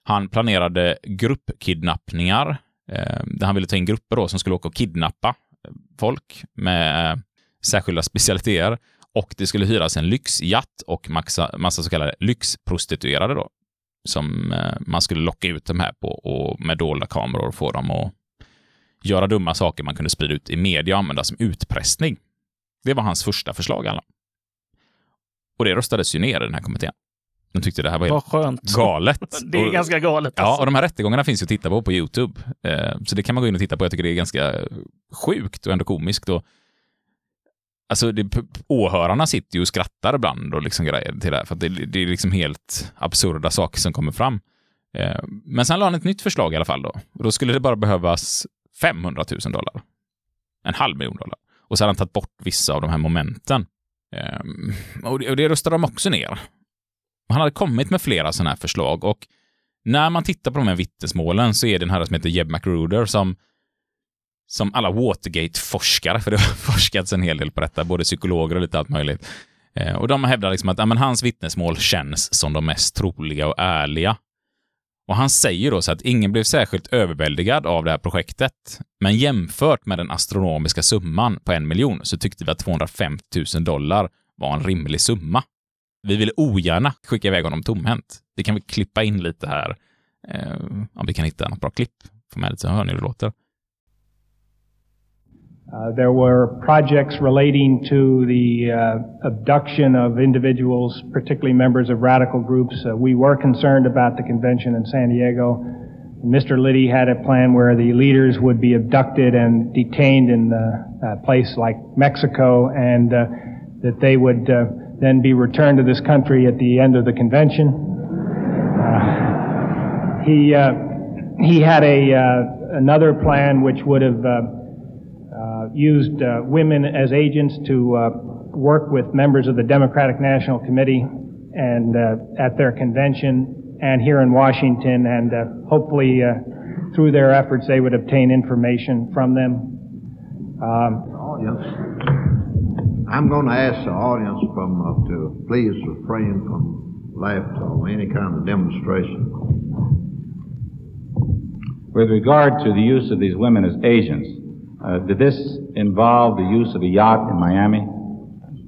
Han planerade gruppkidnappningar, eh, där han ville ta in grupper då som skulle åka och kidnappa eh, folk med eh, särskilda specialiteter. Och det skulle hyras en lyxjatt och massa, massa så kallade lyxprostituerade då, som eh, man skulle locka ut dem här på och med dolda kameror få dem att göra dumma saker man kunde sprida ut i media och använda som utpressning. Det var hans första förslag, alla. Och det röstades ju ner i den här kommittén. De tyckte det här var helt skönt. galet. Det är Och- ganska galet. Ja, Alltså. och de här rättegångarna finns ju att titta på på YouTube. Eh, så det kan man gå in och titta på. Jag tycker det är ganska sjukt och ändå komiskt. Och, alltså, det, åhörarna sitter ju och skrattar ibland och liksom grejer till det här, för det, det är liksom helt absurda saker som kommer fram. Eh, men sen la han ett nytt förslag i alla fall då. Och då skulle det bara behövas 500 000 dollar. En halv miljon dollar. Och så hade han tagit bort vissa av de här momenten. Ehm, och, det, och det röstade de också ner. Han hade kommit med flera sådana här förslag och när man tittar på de här vittnesmålen så är det en herre som heter Jeb McRuder som, som alla Watergate-forskare, för det har forskats en hel del på detta, både psykologer och lite allt möjligt. Eh, och de hävdar liksom att ja, men hans vittnesmål känns som de mest troliga och ärliga. Och han säger då så att ingen blev särskilt överväldigad av det här projektet, men jämfört med den astronomiska summan på en miljon så tyckte vi att 250 000 dollar var en rimlig summa. Vi ville ogärna skicka iväg honom tomhänt. Det kan vi klippa in lite här. Eh, om vi kan hitta något bra klipp. Få med lite så hör ni hur det låter. Uh, there were projects relating to the uh, abduction of individuals, particularly members of radical groups. Uh, we were concerned about the convention in San Diego. Mr. Liddy had a plan where the leaders would be abducted and detained in uh, a place like Mexico, and uh, that they would uh, then be returned to this country at the end of the convention. Uh, he uh, he had a uh, another plan which would have. Used uh, women as agents to uh, work with members of the Democratic National Committee and uh, at their convention and here in Washington, and uh, hopefully uh, through their efforts they would obtain information from them. Um, audience. I'm going to ask the audience from uh, to please refrain from laughter or any kind of demonstration. With regard to the use of these women as agents, uh, did this involve the use of a yacht in Miami?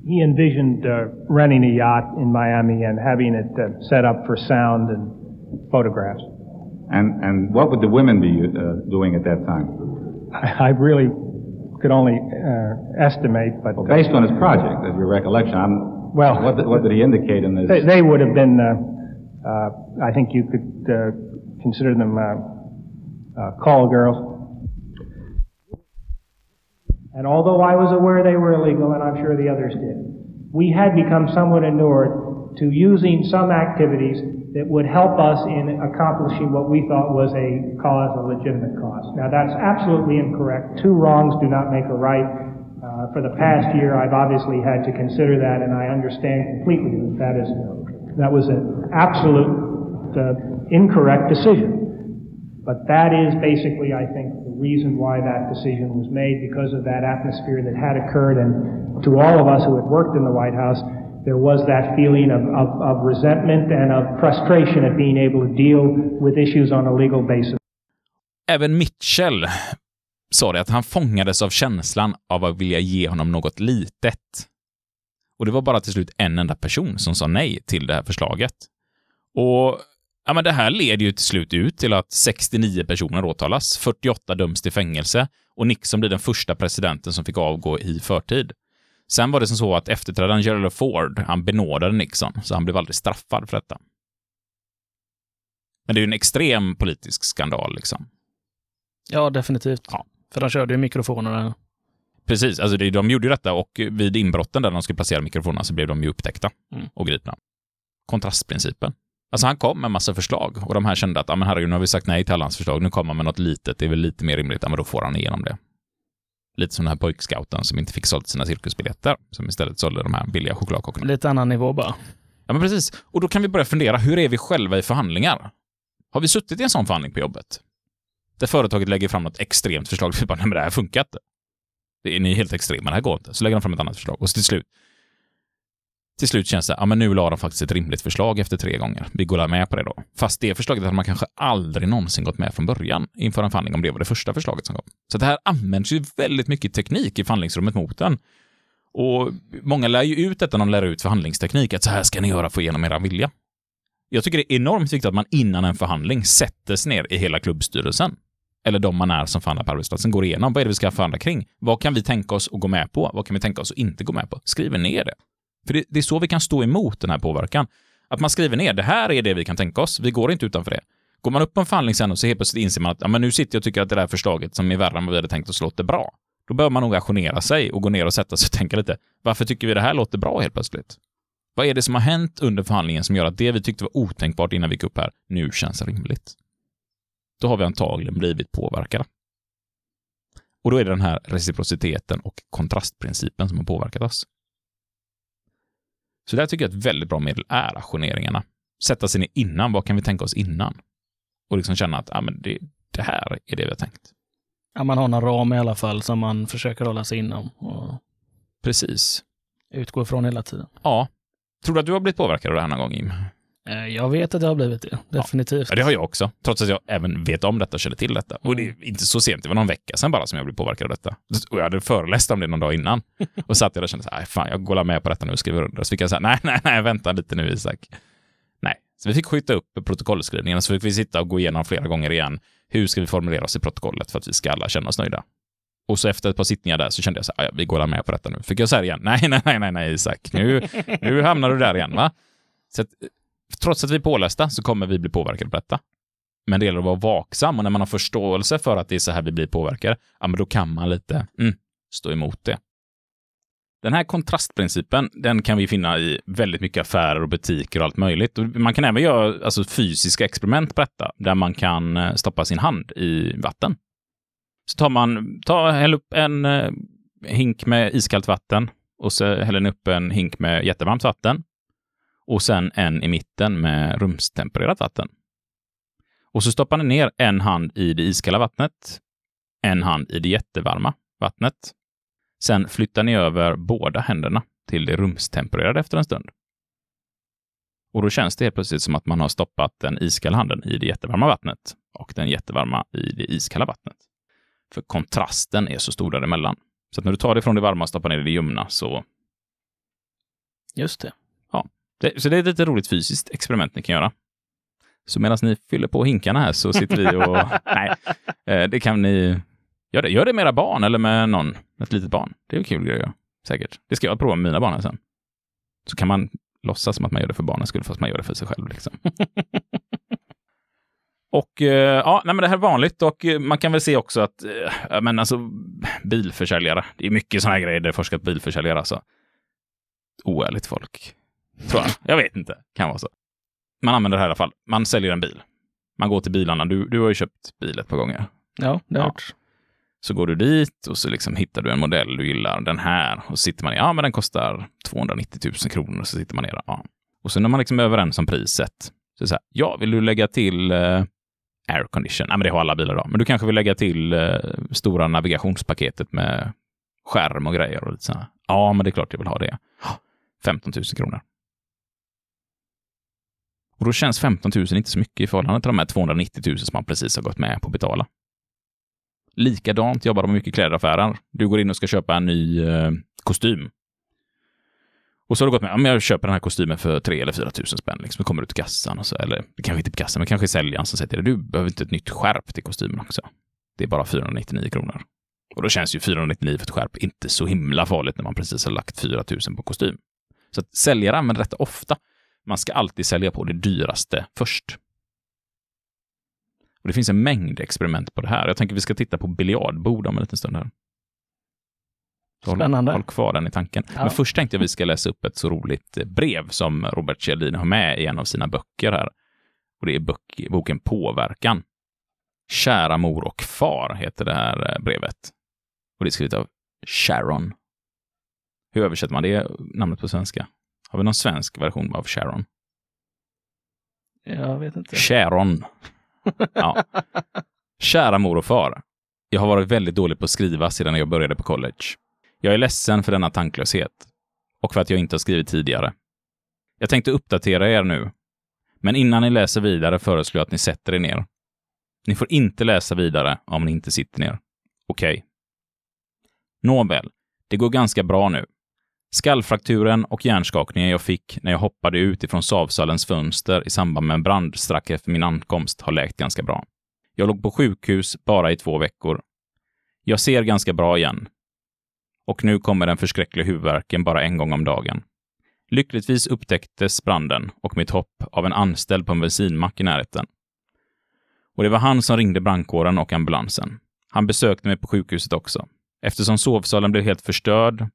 he envisioned uh, renting a yacht in Miami and having it uh, set up for sound and photographs. And, and what would the women be uh, doing at that time? I, I really could only uh, estimate, but Well, based on his project, as your recollection, I'm, Well- what, did- what did he indicate in this? They, they would have been, uh, uh, I think you could uh, consider them uh, uh, call girls. And although I was aware they were illegal, and I'm sure the others did, we had become somewhat inured to using some activities that would help us in accomplishing what we thought was a cause, a legitimate cause. Now, that's absolutely incorrect. Two wrongs do not make a right. Uh, for the past year, I've obviously had to consider that, and I understand completely that that is that was an absolute uh, incorrect decision. But that is basically, I think, reason why that decision was made because of that atmosphere that had occurred. And to all of us who had worked in the White House, there was that feeling of, of, of resentment and of frustration at being able to deal with issues on a legal basis. Även Mitchell sa det att han fångades av känslan av att vilja ge honom något litet. Och det var bara till slut en enda person som sa nej till det här förslaget. Och ja, men det här leder ju till slut ut till att 69 personer åtalas, 48 döms till fängelse och Nixon blir den första presidenten som fick avgå i förtid. Sen var det som så att efterträdaren Gerald Ford, han benådade Nixon, så han blev aldrig straffad för detta. Men det är ju en extrem politisk skandal liksom. Ja, definitivt. Ja. För de körde ju mikrofonerna. Precis, alltså det, de gjorde ju detta och vid inbrotten där de skulle placera mikrofonerna så blev de ju upptäckta Mm. och gripna. Kontrastprincipen. Alltså han kom med massa förslag och de här kände att, ja men herregud, nu har vi sagt nej till alla hans förslag, nu kommer han med något litet, det är väl lite mer rimligt, ja men då får han igenom det. Lite som den här pojkscouten som inte fick sålt sina cirkusbiljetter, som istället sålde de här billiga chokladkockorna. Lite annan nivå bara. Ja men precis, och då kan vi börja fundera, hur är vi själva i förhandlingar? Har vi suttit i en sån förhandling på jobbet? Där företaget lägger fram något extremt förslag, vi bara, nej men det här funkar inte. Det är, ni är helt extrema, det här går inte. Så lägger de fram ett annat förslag och så till slut till slut känns det, ja men nu la de faktiskt ett rimligt förslag efter tre gånger. Vi går med på det då. Fast det förslaget hade man kanske aldrig någonsin gått med från början inför en förhandling om det var det första förslaget som kom. Så det här används ju väldigt mycket teknik i förhandlingsrummet mot den. Och många lär ju ut detta när de lär ut förhandlingsteknik, att så här ska ni göra för att få igenom era vilja. Jag tycker det är enormt viktigt att man innan en förhandling sätter sig ner i hela klubbstyrelsen, eller de man är som förhandlar på arbetsplatsen, går igenom vad är det vi ska förhandla kring? Vad kan vi tänka oss att gå med på? Vad kan vi tänka oss att inte gå med på? Skriver ner det. För det, det är så vi kan stå emot den här påverkan. Att man skriver ner, det här är det vi kan tänka oss, vi går inte utanför det. Går man upp på en förhandling sen och så helt plötsligt inser man att ja, men nu sitter jag och tycker att det där förslaget som är värre än vad vi hade tänkt oss låter bra. Då bör man nog ajournera sig och gå ner och sätta sig och tänka lite, varför tycker vi det här låter bra helt plötsligt? Vad är det som har hänt under förhandlingen som gör att det vi tyckte var otänkbart innan vi gick upp här, nu känns rimligt? Då har vi antagligen blivit påverkade. Och då är det den här reciprociteten och kontrastprincipen som har påverkat oss. Så där tycker jag ett väldigt bra medel är ajourneringarna. Sätta sig ner innan, vad kan vi tänka oss innan? Och liksom känna att ja, men det, det här är det vi har tänkt. Ja, man har en ram i alla fall som man försöker hålla sig inom och Precis. utgå från hela tiden. Ja. Tror du att du har blivit påverkad av det här någon gång, Jim? Eh, Jag vet att det har blivit det, definitivt. Ja, det har jag också. Trots att jag även vet om detta och känner till detta. Och det är inte så sent, det var någon vecka sedan bara som jag blev påverkad av detta. Och jag hade föreläst om det någon dag innan. Och satt jag där och kände så här, "Nej, fan, jag går med på detta nu och skriver under. Så fick jag säga, nej, nej, nej, vänta lite nu Isak. Nej. Så vi fick skjuta upp protokollskrivningen, så fick vi sitta och gå igenom flera gånger igen. Hur ska vi formulera oss i protokollet för att vi ska alla känna oss nöjda? Och så efter ett par sittningar där så kände jag så här, "Ah, ja, vi går med på detta nu. Fick jag säga igen, nej, nej, nej, nej, nej, Isak, nu, nu hamnar du där igen, va? Så att, trots att vi är pålästa så kommer vi bli påverkade på detta. Men det gäller att vara vaksam och när man har förståelse för att det är så här vi blir påverkade, ja men då kan man lite mm, stå emot det. Den här kontrastprincipen, den kan vi finna i väldigt mycket affärer och butiker och allt möjligt. Och man kan även göra alltså, fysiska experiment på detta, där man kan eh, stoppa sin hand i vatten. Så tar man, ta, häll upp en eh, hink med iskallt vatten och så häller ni upp en hink med jättevarmt vatten och sen en i mitten med rumstempererat vatten. Och så stoppar ni ner en hand i det iskalla vattnet, en hand i det jättevarma vattnet. Sen flyttar ni över båda händerna till det rumstempererade efter en stund. Och då känns det helt plötsligt som att man har stoppat den iskalla handen i det jättevarma vattnet och den jättevarma i det iskalla vattnet. För kontrasten är så stor däremellan. Så att när du tar det från det varma och stoppar ner det i det ljumna så Just det. Det, så det är ett lite roligt fysiskt experiment ni kan göra. Så medan ni fyller på hinkarna här så sitter vi och... nej, eh, det kan ni... Gör det, gör det med era barn eller med någon, ett litet barn. Det är en kul grej att göra, säkert. Det ska jag prova med mina barn här sen. Så kan man låtsas som att man gör det för barnens skull, fast man gör det för sig själv. Liksom. och eh, ja, nej, men det här är vanligt och eh, man kan väl se också att, ja, men alltså bilförsäljare, det är mycket sådana här grejer där det forskat bilförsäljare alltså oärligt folk. Tror jag. Jag vet inte. Kan vara så. Man använder det här i alla fall. Man säljer en bil. Man går till bilarna. Du, du har ju köpt bil ett par gånger. Ja, det har Ja. jag gjort. Så går du dit och så liksom hittar du en modell du gillar, den här. Och så sitter man ner, ja men den kostar 290 000 kronor. Och så sitter man ner, ja. Och så när man liksom är överens om priset, så så här, ja, vill du lägga till eh, air condition? Nej, men det har alla bilar då. Men du kanske vill lägga till eh, stora navigationspaketet med skärm och grejer och lite så här. Ja, men det är klart jag vill ha det. 15 000 kronor. Och då känns 15 000 inte så mycket i förhållande till de här 290 000 som man precis har gått med på att betala. Likadant jobbar de mycket i klädaffärer. Du går in och ska köpa en ny eh, kostym. Och så har du gått med, ja, men jag köper den här kostymen för 3 eller 4 tusen spänn. Liksom. Då kommer du till kassan och så, eller det kanske inte på kassan, men kanske säljaren som säger till dig, du behöver inte ett nytt skärp till kostymen också. Det är bara 499 kronor. Och då känns ju 499 för ett skärp inte så himla farligt när man precis har lagt 4 000 på kostym. Så att säljare använder detta ofta. Man ska alltid sälja på det dyraste först. Och det finns en mängd experiment på det här. Jag tänker vi ska titta på biljardbord om en liten stund här. Så Spännande. Håll kvar den i tanken. Ja. Men först tänkte jag vi ska läsa upp ett så roligt brev som Robert Cialdini har med i en av sina böcker här. Och det är bok, boken Påverkan. Kära mor och far heter det här eh, brevet. Och det är skrivet av Sharon. Hur översätter man det namnet på svenska? Har vi någon svensk version av Sharon? Jag vet inte. Sharon. Ja. Kära mor och far. Jag har varit väldigt dålig på att skriva sedan jag började på college. Jag är ledsen för denna tanklöshet. Och för att jag inte har skrivit tidigare. Jag tänkte uppdatera er nu. Men innan ni läser vidare föreslår jag att ni sätter er ner. Ni får inte läsa vidare om ni inte sitter ner. Okej. Nåväl, det går ganska bra nu. Skallfrakturen och hjärnskakningen jag fick när jag hoppade ut ifrån sovsalens fönster i samband med en brand strax efter min ankomst har läkt ganska bra. Jag låg på sjukhus bara i två veckor. Jag ser ganska bra igen. Och nu kommer den förskräckliga huvudvärken bara en gång om dagen. Lyckligtvis upptäcktes branden och mitt hopp av en anställd på en bensinmack i närheten. Och det var han som ringde brandkåren och ambulansen. Han besökte mig på sjukhuset också. Eftersom sovsalen blev helt förstörd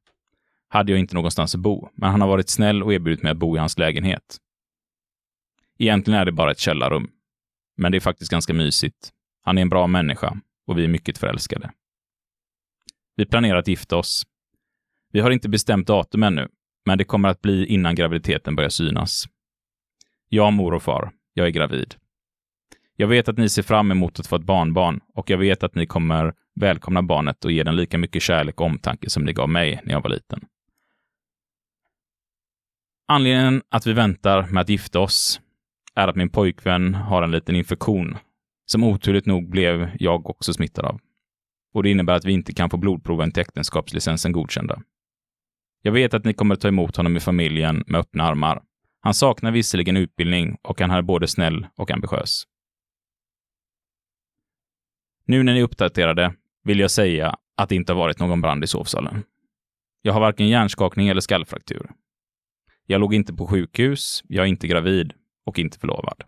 hade jag inte någonstans att bo, men han har varit snäll och erbjudit mig att bo i hans lägenhet. Egentligen är det bara ett källarrum, men det är faktiskt ganska mysigt. Han är en bra människa och vi är mycket förälskade. Vi planerar att gifta oss. Vi har inte bestämt datum ännu, men det kommer att bli innan graviditeten börjar synas. Jag, mor och far, jag är gravid. Jag vet att ni ser fram emot att få ett barnbarn och jag vet att ni kommer välkomna barnet och ge den lika mycket kärlek och omtanke som ni gav mig när jag var liten. Anledningen att vi väntar med att gifta oss är att min pojkvän har en liten infektion som oturligt nog blev jag också smittad av. Och det innebär att vi inte kan få blodproven till äktenskapslicensen godkända. Jag vet att ni kommer ta emot honom i familjen med öppna armar. Han saknar visserligen utbildning och han är både snäll och ambitiös. Nu när ni är uppdaterade vill jag säga att det inte har varit någon brand i sovsalen. Jag har varken hjärnskakning eller skallfraktur. Jag låg inte på sjukhus, jag är inte gravid och inte förlovad.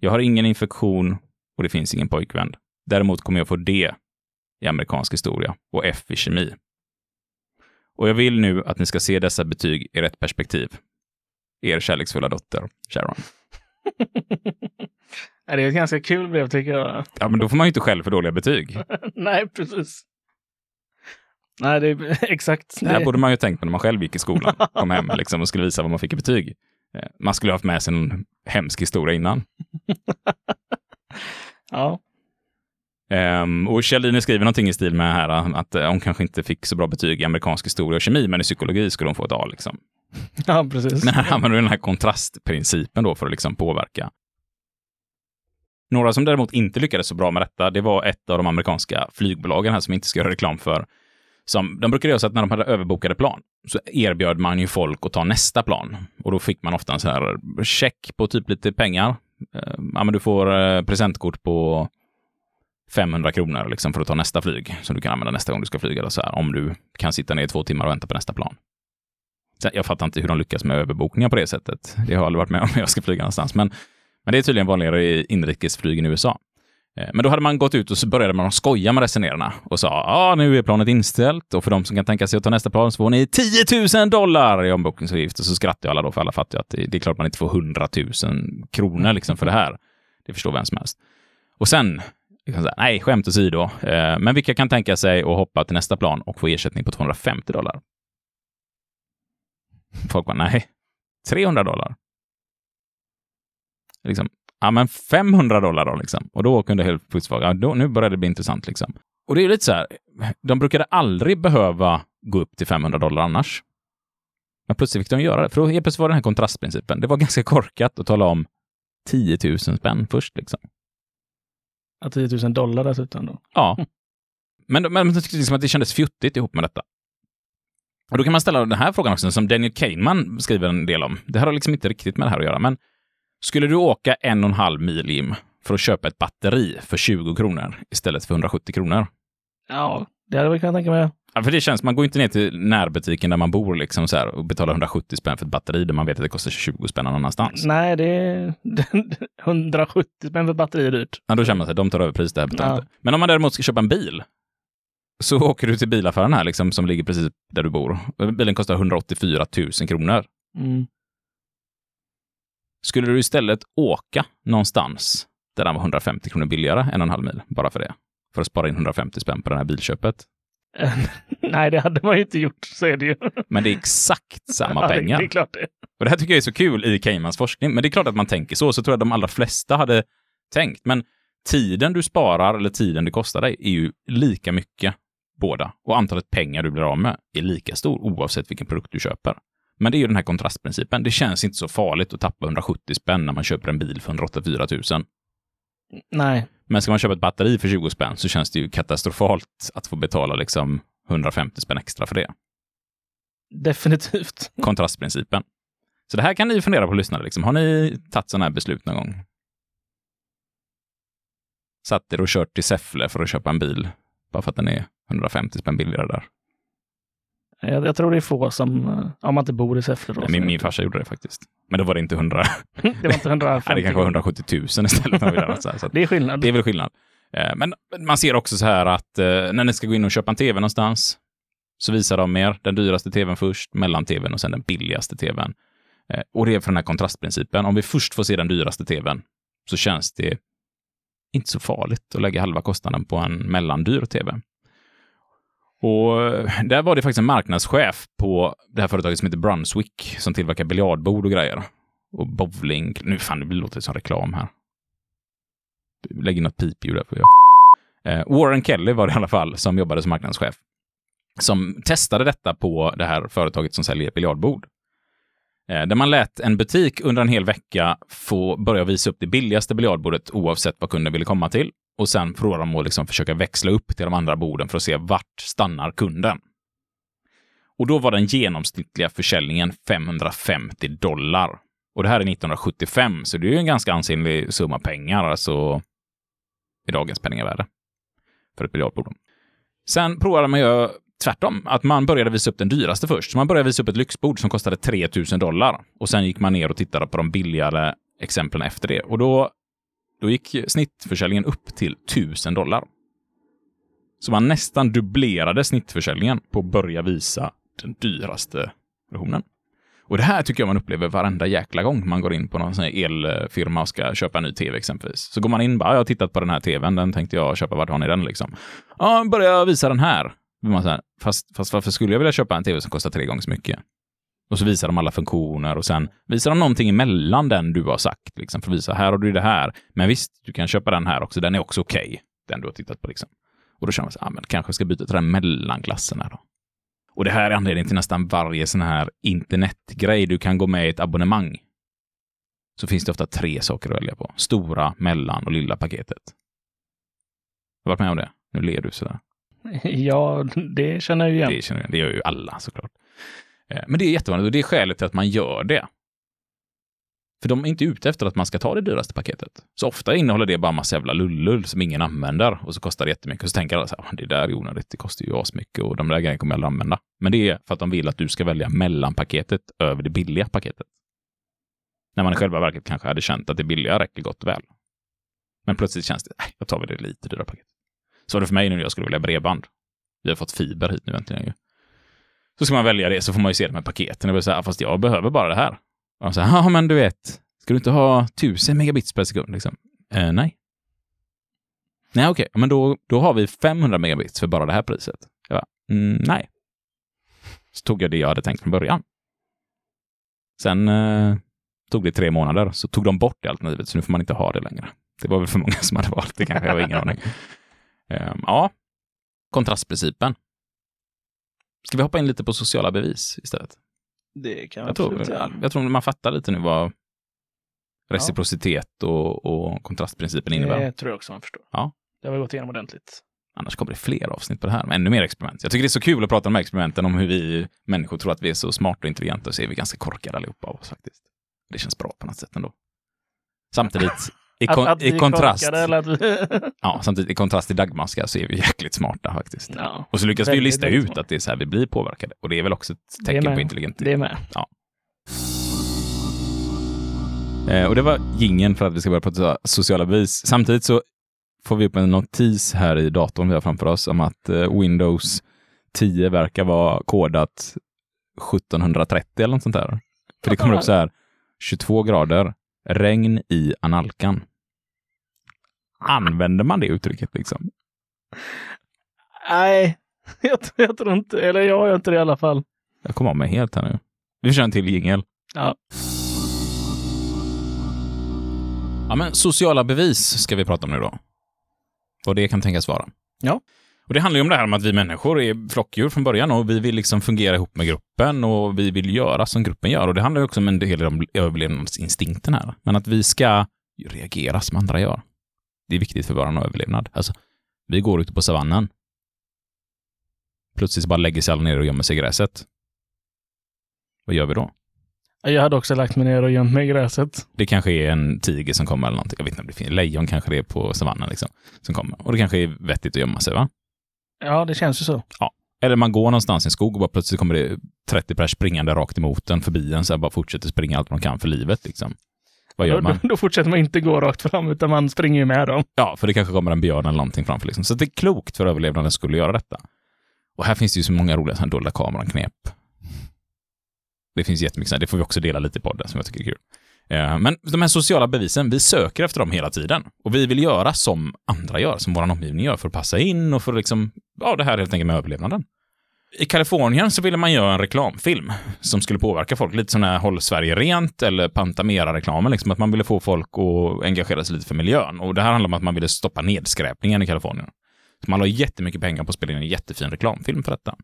Jag har ingen infektion och det finns ingen pojkvän. Däremot kommer jag få D i amerikansk historia och F i kemi. Och jag vill nu att ni ska se dessa betyg i rätt perspektiv. Er kärleksfulla dotter, Sharon. Det är ett ganska kul brev tycker jag. Ja, men då får man ju inte själv för dåliga betyg. Nej, precis. Nej, det är exakt. Det här borde man ju tänkt på när man själv gick i skolan. Kom hem liksom och skulle visa vad man fick i betyg. Eh, Man skulle ha haft med sig en hemsk historia innan. Ja, Um, och Kjellin skriver någonting i stil med här att eh, hon kanske inte fick så bra betyg i amerikansk historia och kemi, men i psykologi skulle hon få ett A. Liksom. ja precis. Men här använder du den här kontrastprincipen då för att liksom påverka. Några som däremot inte lyckades så bra med detta, det var ett av de amerikanska flygbolagen här som inte ska göra reklam för. Som, de brukade göra så att när de hade överbokade plan så erbjöd man ju folk att ta nästa plan. Och då fick man ofta en sån här check på typ lite pengar. Eh, ja, men du får eh, presentkort på 500 kronor liksom för att ta nästa flyg som du kan använda nästa gång du ska flyga. Så här, om du kan sitta ner i två timmar och vänta på nästa plan. Jag fattar inte hur de lyckas med överbokningar på det sättet. Det har jag aldrig varit med om när jag ska flyga någonstans. Men, men det är tydligen vanligare i inrikesflygen i USA. Eh, Men då hade man gått ut och så började man skoja med resenärerna och sa ja, nu är planet inställt och för de som kan tänka sig att ta nästa plan så får ni 10 000 dollar i ombokningsavgift. Och så skrattade alla då, för alla fattar att det, är klart man inte får 100 000 kronor liksom för det här. Det förstår vem som helst. Och sen, nej, skämt åsido, eh, men vilka kan tänka sig att hoppa till nästa plan och få ersättning på 250 dollar? Folk bara, nej, 300 dollar. Liksom, ja men 500 dollar då liksom. Och då kunde helt plötsligt vara, ja, då, nu började det bli intressant liksom. Och det är lite så här, de brukade aldrig behöva gå upp till 500 dollar annars. Men plötsligt fick de göra det, för då helt plötsligt var den här kontrastprincipen. Det var ganska korkat att tala om 10 000 spänn först liksom. Ja, 10 000 dollar dessutom då. Ja. Men, men men jag tyckte liksom att det kändes fjuttigt ihop med detta. Och då kan man ställa den här frågan också, som Daniel Kahneman skriver en del om. Det här har liksom inte riktigt med det här att göra, men skulle du åka en och en halv mil Jim, för att köpa ett batteri för 20 kronor istället för 170 kronor? Ja, det hade jag kunnat tänka mig. Ja, för det känns, man går inte ner till närbutiken där man bor liksom så här, och betalar 170 spänn för ett batteri där man vet att det kostar 20 spänn någon annanstans. Nej, det är 170 spänn för batteri är dyrt. Ja, då känner man sig, de tar över pris, det här Ja. Men om man däremot ska köpa en bil, så åker du till bilaffären här, liksom, som ligger precis där du bor. Bilen kostar 184 000 kronor. Mm. Skulle du istället åka någonstans där den var 150 kronor billigare än en halv mil, bara för det? För att spara in 150 spänn på det här bilköpet. Nej, det hade man ju inte gjort, så är det ju. Men det är exakt samma Ja, pengar. Det är klart det. Och det här tycker jag är så kul i Keymans forskning. Men det är klart att man tänker så, så tror jag de allra flesta hade tänkt. Men tiden du sparar eller tiden det kostar dig är ju lika mycket båda. Och antalet pengar du blir av med är lika stor oavsett vilken produkt du köper. Men det är ju den här kontrastprincipen. Det känns inte så farligt att tappa 170 spänn när man köper en bil för 184 000. Nej, Men ska man köpa ett batteri för 20 spänn så känns det ju katastrofalt att få betala liksom 150 spänn extra för det. definitivt. kontrastprincipen. Så det här kan ni fundera på lyssnare. Liksom. Har ni tagit sådana här beslut någon gång? Satt er och kört till Säffle för att köpa en bil bara för att den är 150 spänn billigare där. Jag, jag tror det är få som, eh, om man inte bor i Säffle då. Nej, min, min farsa gjorde det faktiskt. Men då var det inte 100, det var inte 150. nej, det kanske var 170 000 istället. Så här, så Det är skillnad. det är väl skillnad. Eh, Men man ser också så här att eh, när ni ska gå in och köpa en tv någonstans så visar de er den dyraste tvn först, mellan-tvn och sen den billigaste tvn. Och det är för den här kontrastprincipen. Om vi först får se den dyraste tvn så känns det inte så farligt att lägga halva kostnaden på en mellandyr tv. Och eh, där var det faktiskt en marknadschef på det här företaget som heter Brunswick som tillverkar biljardbord och grejer. Och bowling. Nu fan, det låter som reklam här. Lägg in något pipljud där jag. Eh, Warren Kelly var det i alla fall som jobbade som marknadschef. Som testade detta på det här företaget som säljer biljardbord. Eh, där man lät en butik under en hel vecka få börja visa upp det billigaste biljardbordet oavsett vad kunden ville komma till. Och sen provade de att liksom försöka växla upp till de andra borden för att se vart stannar kunden. Och då var den genomsnittliga försäljningen 550 dollar. Och det här är 1975, så det är ju en ganska ansenlig summa pengar, alltså i dagens penningvärde för ett biljardbord. Sen provade man ju tvärtom, att man började visa upp den dyraste först. Så man började visa upp ett lyxbord som kostade 3000 dollar. Och sen gick man ner och tittade på de billigare exemplen efter det. Och då, då gick snittförsäljningen upp till 1000 dollar. Så man nästan dubblerade snittförsäljningen på att börja visa den dyraste versionen. Och det här tycker jag man upplever varenda jäkla gång man går in på någon sån här elfirma och ska köpa en ny tv exempelvis. Så går man in bara, jag har tittat på den här tvn, den tänkte jag köpa, vart har ni den liksom? Ja, börja visa den här. Man så här, fast, fast varför skulle jag vilja köpa en tv som kostar tre gånger så mycket? Och så visar de alla funktioner och sen visar de någonting emellan den du har sagt, liksom, för att visa, här har du det här. Men visst, du kan köpa den här också, den är också okej, den du har tittat på liksom. Och då känner man så ah, men kanske ska byta till den mellanklassen här då. Och det här är anledningen till nästan varje sån här internetgrej. Du kan gå med i ett abonnemang. Så finns det ofta tre saker att välja på. Stora, mellan och lilla paketet. Har du varit med om det? Nu ler du sådär. Ja, det känner jag igen. Det, känner jag, det gör ju alla såklart. Eh, men det är jättevanligt och det är skälet till att man gör det. För de är inte ute efter att man ska ta det dyraste paketet. Så ofta innehåller det bara massa jävla lullull som ingen använder och så kostar det jättemycket. Och så tänker alla så här, ah, det där är onödigt, det kostar ju asmycket och de där grejerna kommer jag aldrig använda. Men det är för att de vill att du ska välja mellanpaketet över det billiga paketet. När man i själva verket kanske hade känt att det billiga räcker gott och väl. Men plötsligt känns det, nej, jag tar väl det lite dyra paketet. Så var det för mig nu när jag skulle välja bredband. Vi har fått fiber hit nu äntligen ju. Så ska man välja det, så får man ju se det med paketen. Och säga, fast jag behöver bara det här. Och de säger, ja men du vet, ska du inte ha 1000 megabits per sekund liksom? Eh, nej. Nej, okej, men då, då har vi 500 megabits för bara det här priset. Jag bara, mm, nej. Så tog jag det jag hade tänkt från början. Sen eh, tog det tre månader, så tog de bort det alternativet, så nu får man inte ha det längre. Det var väl för många som hade valt det kanske, jag har ingen aning. Ehm, ja, kontrastprincipen. Ska vi hoppa in lite på sociala bevis istället? Det kan Jag tror, jag tror man fattar lite nu vad reciprocitet och, och kontrastprincipen innebär. Det tror jag också man förstår. Ja. Det har vi gått igenom ordentligt. Annars kommer det fler avsnitt på det här, med ännu mer experiment. Jag tycker det är så kul att prata om de här experimenten, om hur vi människor tror att vi är så smarta och intelligenta, och så är vi ganska korkade allihopa av oss faktiskt. Det känns bra på något sätt ändå. Samtidigt, i, kon- att, att i kontrast, att ja, samtidigt i kontrast till dagmaska så är vi jäkligt smarta faktiskt. ja, Och så lyckas vi ju lista ut smart. att det är så här vi blir påverkade. Och det är väl också ett tecken på intelligent. det är med. Eh, och det var gingen för att vi ska börja prata sociala bevis. Samtidigt så får vi upp en notis här i datorn vi har framför oss om att eh, Windows 10 verkar vara kodat 1730 eller något sånt där. För det kommer upp så här 22 grader, regn i analkan. Använder man det uttrycket liksom? Nej, jag, jag tror inte, eller jag gör inte det i alla fall. Jag kommer av mig helt här nu. Vi kör en till jingel. Ja. Ja, men sociala bevis ska vi prata om nu då. Vad det kan tänkas vara. Ja. Och det handlar ju om det här med att vi människor är flockdjur från början och vi vill liksom fungera ihop med gruppen och vi vill göra som gruppen gör. Och det handlar ju också om en del om överlevnadsinstinkten här. Men att vi ska reagera som andra gör. Det är viktigt för vår överlevnad. Alltså, vi går ute på savannen. Plötsligt bara lägger sig alla ner och gömmer sig i gräset. Vad gör vi då? Jag hade också lagt mig ner och gömt mig i gräset. Det kanske är en tiger som kommer eller någonting. Jag vet inte om det finns. Lejon kanske det är på savannen liksom. Som kommer. Och det kanske är vettigt att gömma sig va? Ja, det känns ju så. Eller man går någonstans i en skog och bara plötsligt kommer det 30 pers springande rakt emot en förbi en så bara fortsätter springa allt man kan för livet liksom. Vad gör Då, man? då, då fortsätter man inte gå rakt fram, utan man springer ju med dem. Ja, för det kanske kommer en björn eller någonting framför liksom. Så det är klokt för överlevnaden skulle göra detta. Och här finns det ju så många roliga sådana dolda kameran-knep. Det finns jättemycket sådana. Det får vi också dela lite i podden som jag tycker är kul. Eh, men de här sociala bevisen, vi söker efter dem hela tiden. Och vi vill göra som andra gör, som vår omgivning gör, för att passa in och för att liksom, ja, det här helt enkelt med överlevnaden. I Kalifornien så ville man göra en reklamfilm som skulle påverka folk, lite som den här Håll Sverige Rent eller Pantamera-reklamen, liksom att man ville få folk att engagera sig lite för miljön. Och det här handlar om att man ville stoppa nedskräpningen i Kalifornien. Så man la jättemycket pengar på att spela in en jättefin reklamfilm för detta.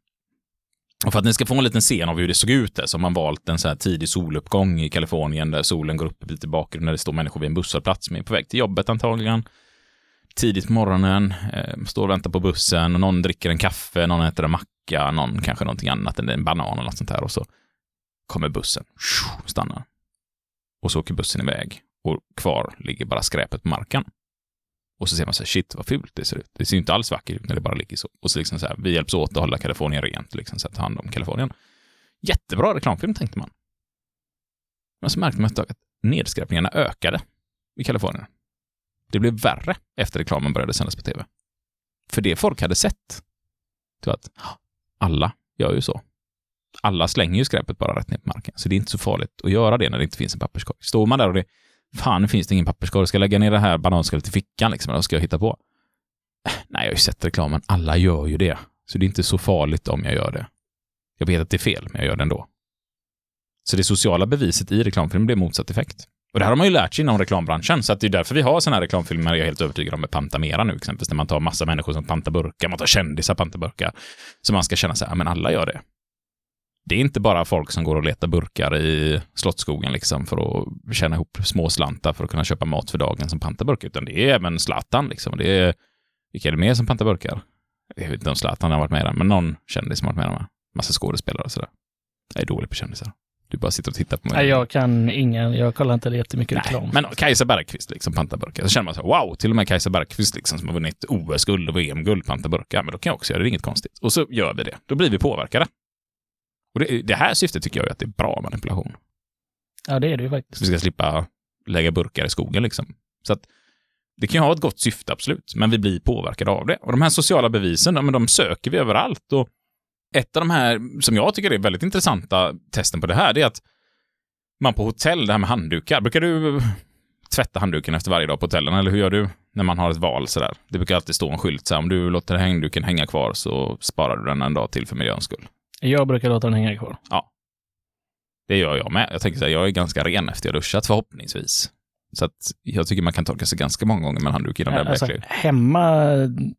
Och för att ni ska få en liten scen av hur det såg ut där, så har man valt en så här tidig soluppgång i Kalifornien där solen går upp lite i bakgrunden där det står människor vid en busshållplats som är på väg till jobbet antagligen. Tidigt på morgonen, eh, står och väntar på bussen och någon dricker en kaffe, någon äter en macka, någon kanske någonting annat, än en banan eller något sånt här och så kommer bussen, stannar. Och så åker bussen iväg och kvar ligger bara skräpet på marken. Och så ser man så här, shit vad fult det ser ut. Det ser ju inte alls vackert ut när det bara ligger så. Och så liksom så här, vi hjälps åt att hålla Kalifornien rent, liksom, så att ta hand om Kalifornien. Jättebra reklamfilm tänkte man. Men så märkte man ett tag att nedskräpningarna ökade i Kalifornien. Det blev värre efter reklamen började sändas på tv. För det folk hade sett, det var att alla gör ju så. Alla slänger ju skräpet bara rätt ner på marken, så det är inte så farligt att göra det när det inte finns en papperskorg. Står man där och det fan, nu finns det ingen papperskorg, ska jag lägga ner det här bananskalet i fickan liksom, eller vad ska jag hitta på? Eh, nej, jag har ju sett reklamen, alla gör ju det. Så det är inte så farligt om jag gör det. Jag vet att det är fel, men jag gör det ändå. Så det sociala beviset i reklamfilm blir motsatt effekt. Och det här har man ju lärt sig inom reklambranschen, så att det är därför vi har sådana här reklamfilmer, jag är helt övertygad om, med Pantamera nu exempelvis, när man tar massa människor som pantar burkar, man tar kändisar pantar burkar, så man ska känna så här, "Ja, men alla gör det. Det är inte bara folk som går och letar burkar i Slottsskogen liksom för att tjäna ihop små slantar för att kunna köpa mat för dagen som pantar burkar, utan det är även Zlatan liksom. Det är, vilka är det mer som pantar burkar? Jag vet inte om Zlatan har varit med där, men någon kändis som har varit med där. Massa skådespelare och sådär. Jag är dålig på kändisar. Du bara sitter och tittar på mig. Nej, jag kan ingen, jag kollar inte jättemycket Nej, reklam. men Kajsa Bergqvist liksom pantar burkar. Så känner man så här, wow, till och med Kajsa Bergqvist liksom som har vunnit OS-guld och VM-guld pantar burkar. Men då kan jag också göra det, det är inget konstigt. Och så gör vi det. Då blir vi påverkade. Och det, det här syftet tycker jag ju att det är bra manipulation. Ja, det är det ju faktiskt. vi ska slippa lägga burkar i skogen liksom. Så att Det kan ju ha ett gott syfte, absolut, men vi blir påverkade av det. Och de här sociala bevisen, ja, men de söker vi överallt. Och ett av de här, som jag tycker är väldigt intressanta testen på det här, det är att man på hotell, det här med handdukar, brukar du tvätta handduken efter varje dag på hotellen, eller hur gör du när man har ett val sådär? Det brukar alltid stå en skylt så här, om du låter handduken hänga kvar så sparar du den en dag till för miljöns skull. Jag brukar låta den hänga kvar. Det gör jag med. Jag tänker så här, jag är ganska ren efter jag duschat förhoppningsvis. Så att jag tycker man kan torka sig ganska många gånger med en handduk innan den blir Alltså, äcklig. hemma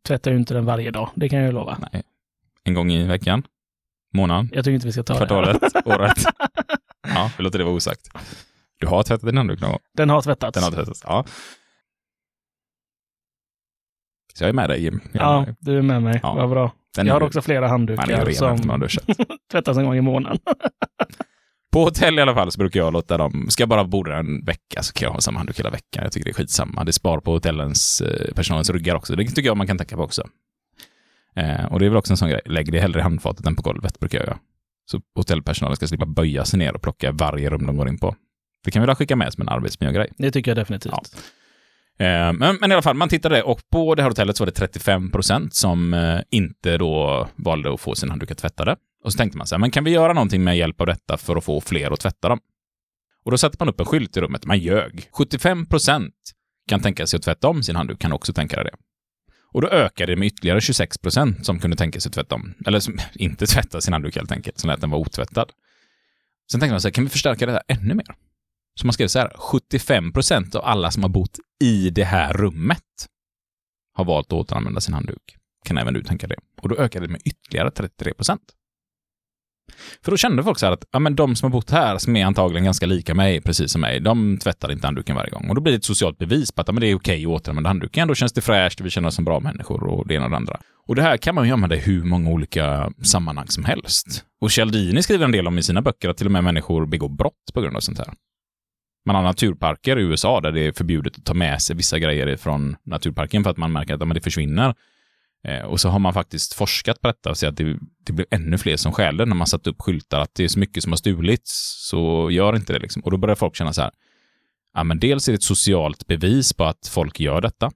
tvättar jag ju inte den varje dag, det kan jag ju lova. Nej. En gång i veckan? Månaden? Jag tycker inte vi ska ta det. Kvartalet? året? Ja, vi låter det vara osagt. Du har tvättat din handduk någon gång? Den har tvättats. Den har tvättats? Ja. Så jag är med dig Jim. Jag Ja, med du är med mig. Ja. Vad bra. Den Jag har också flera handdukar som tvättas en gång i månaden. På hotell i alla fall så brukar jag låta dem, ska jag bara bo där en vecka så kan jag ha samma handduk hela veckan. Jag tycker det är skitsamma. Det spar på hotellens, eh, personalens ryggar också. Det tycker jag man kan tänka på också. Eh, och det är väl också en sån grej, lägg det hellre i handfatet än på golvet brukar jag göra. Så hotellpersonalen ska slippa böja sig ner och plocka varje rum de går in på. Det kan vi väl skicka med som en arbetsmiljögrej. Det tycker jag definitivt. Ja. Eh, Men, men i alla fall, man tittade och på det här hotellet så var det 35 procent som eh, inte då valde att få sina handdukar tvättade. Och så tänkte man så här, men kan vi göra någonting med hjälp av detta för att få fler att tvätta dem? Och då satte man upp en skylt i rummet, man ljög. 75 procent kan tänka sig att tvätta om sin handduk, kan också tänka det. Och då ökade det med ytterligare 26 procent som kunde tänka sig att tvätta om, eller som inte tvätta sin handduk helt enkelt, som lät den vara otvättad. Sen tänkte man så här, kan vi förstärka det här ännu mer? Så man skrev så här, 75 procent av alla som har bott i det här rummet har valt att återanvända sin handduk. Kan även du tänka det? Och då ökade det med ytterligare 33 procent. För då kände folk så här att ja, men de som har bott här, som är antagligen ganska lika mig, precis som mig, de tvättar inte handduken varje gång. Och då blir det ett socialt bevis på att ja, men det är okej att återanvända handduken. Då känns det fräscht, vi känner oss som bra människor och det ena och det andra. Och det här kan man ju använda i hur många olika sammanhang som helst. Och Cialdini skriver en del om i sina böcker att till och med människor begår brott på grund av sånt här. Man har naturparker i USA där det är förbjudet att ta med sig vissa grejer från naturparken för att man märker att men det försvinner. Eh, och så har man faktiskt forskat på detta och sett att det, det blir ännu fler som stjäl det när man satt upp skyltar att det är så mycket som har stulits, så gör inte det liksom. Och då börjar folk känna så här, ja men dels är det ett socialt bevis på att folk gör detta,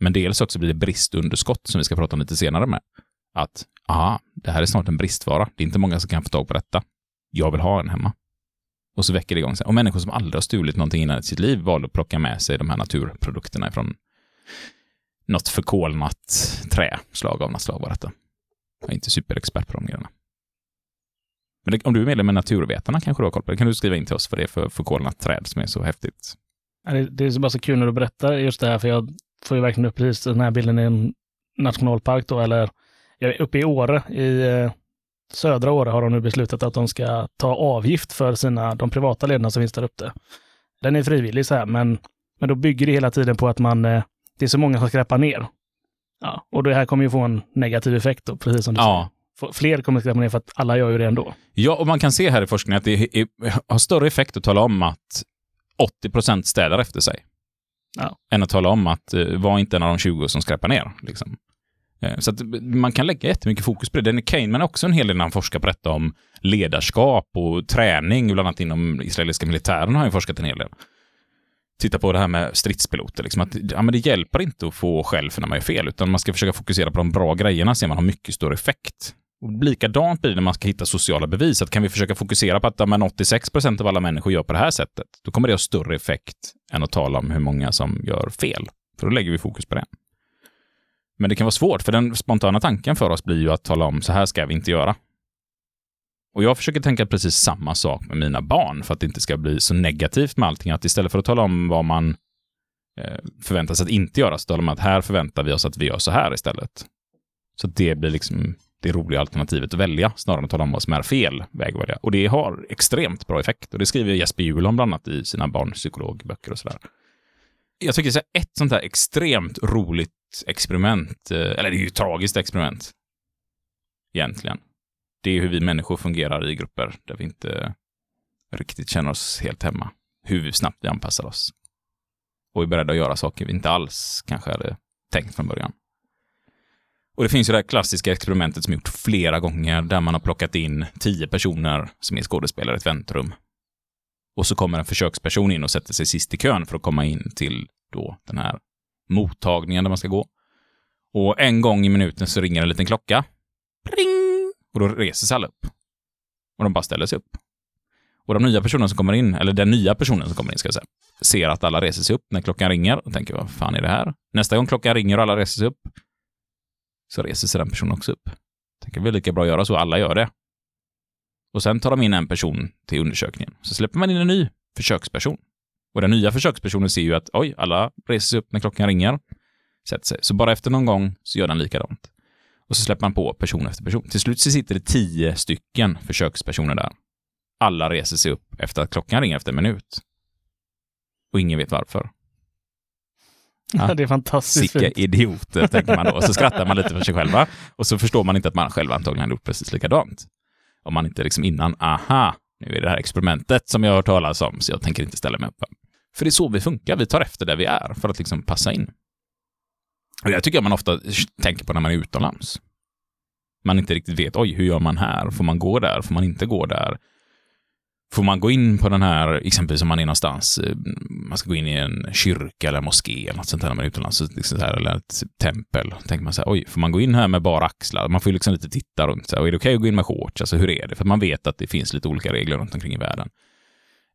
men dels också blir det bristunderskott som vi ska prata om lite senare med. Att, aha, det här är snart en bristvara. Det är inte många som kan få tag på detta. Jag vill ha en hemma. Och så väcker det igång sig. Och människor som aldrig har stulit någonting innan i sitt liv valde att plocka med sig de här naturprodukterna från något förkolnat träslag av något slag var detta. Jag är inte superexpert på de grejerna. Men det, om du är medlem med Naturvetarna kanske du har koll på det. kan du skriva in till oss vad det är för förkolnat träd som är så häftigt. Det, det är bara så kul när du berättar just det här, för jag får ju verkligen upp precis den här bilden i en nationalpark då, eller jag är uppe i Åre, i eh, södra Åre har de nu beslutat att de ska ta avgift för sina, de privata lederna som finns där uppe. Den är frivillig så här, men, men då bygger det hela tiden på att man, eh, det är så många som skräpar ner. Ja, och det här kommer ju få en negativ effekt då, precis som du Ja. säger. Fler kommer skräpa ner för att alla gör ju det ändå. Ja, och man kan se här i forskningen att det är, har större effekt att tala om att 80% städar efter sig. Ja. Än att tala om att eh, var inte en av de 20 som skräpar ner. Liksom. Eh, så att man kan lägga jättemycket fokus på det. Danny Kahneman är också en hel del när han forskar på detta om ledarskap och träning, bland annat inom israeliska militären har han forskat en hel del. Titta på det här med stridspiloter, liksom att ja, men det hjälper inte att få skäll för när man gör fel, utan man ska försöka fokusera på de bra grejerna, ser man har mycket större effekt. Och likadant blir det när man ska hitta sociala bevis, att kan vi försöka fokusera på att ja, men 86% av alla människor gör på det här sättet, då kommer det ha större effekt än att tala om hur många som gör fel. För då lägger vi fokus på det. Men det kan vara svårt, för den spontana tanken för oss blir ju att tala om så här ska vi inte göra. Och jag försöker tänka precis samma sak med mina barn för att det inte ska bli så negativt med allting. Att istället för att tala om vad man eh, förväntar sig att inte göra, så talar man att här förväntar vi oss att vi gör så här istället. Så det blir liksom det roliga alternativet att välja, snarare än att tala om vad som är fel väg att välja. Och det har extremt bra effekt. Och det skriver Jesper Juhl om bland annat i sina barnpsykologböcker och sådär. Jag tycker så här, ett sånt här extremt roligt experiment, eh, eller det är ju ett tragiskt experiment, egentligen. Det är hur vi människor fungerar i grupper där vi inte riktigt känner oss helt hemma. Hur snabbt vi anpassar oss. Och är beredda att göra saker vi inte alls kanske hade tänkt från början. Och det finns ju det här klassiska experimentet som gjorts flera gånger där man har plockat in tio personer som är skådespelare i ett väntrum. Och så kommer en försöksperson in och sätter sig sist i kön för att komma in till då den här mottagningen där man ska gå. Och en gång i minuten så ringer en liten klocka. Pling! Och då reser sig alla upp. Och de bara ställer sig upp. Och de nya personerna som kommer in, eller den nya personen som kommer in ska jag säga, ser att alla reser sig upp när klockan ringer och tänker vad fan är det här? Nästa gång klockan ringer och alla reser sig upp så reser sig den personen också upp. Tänker vi lika bra att göra så, alla gör det. Och sen tar de in en person till undersökningen. Så släpper man in en ny försöksperson. Och den nya försökspersonen ser ju att oj, alla reser sig upp när klockan ringer. Sätter sig. Så bara efter någon gång så gör den likadant. Och så släpper man på person efter person. Till slut så sitter det tio stycken försökspersoner där. Alla reser sig upp efter att klockan ringer efter en minut. Och ingen vet varför. Ja. det är fantastiskt Sicka fint. idioter, tänker man då. Så skrattar man lite för sig själva. Och så förstår man inte att man själv antagligen har gjort precis likadant. Om man inte liksom innan, aha, nu är det det här experimentet som jag har hört talas om, så jag tänker inte ställa mig upp. För det är så vi funkar, vi tar efter där vi är för att liksom passa in. Och det tycker jag man ofta tänker på när man är utomlands. Man inte riktigt vet, oj, hur gör man här? Får man gå där? Får man inte gå där? Får man gå in på den här, exempelvis om man är någonstans, eh, man ska gå in i en kyrka eller moské eller något sånt där när man är utomlands, liksom så här, eller ett tempel. Då tänker man så här, oj, får man gå in här med bara axlar? Man får ju liksom lite titta runt, så här, och är det okej att gå in med shorts? Alltså hur är det? För man vet att det finns lite olika regler runt omkring i världen.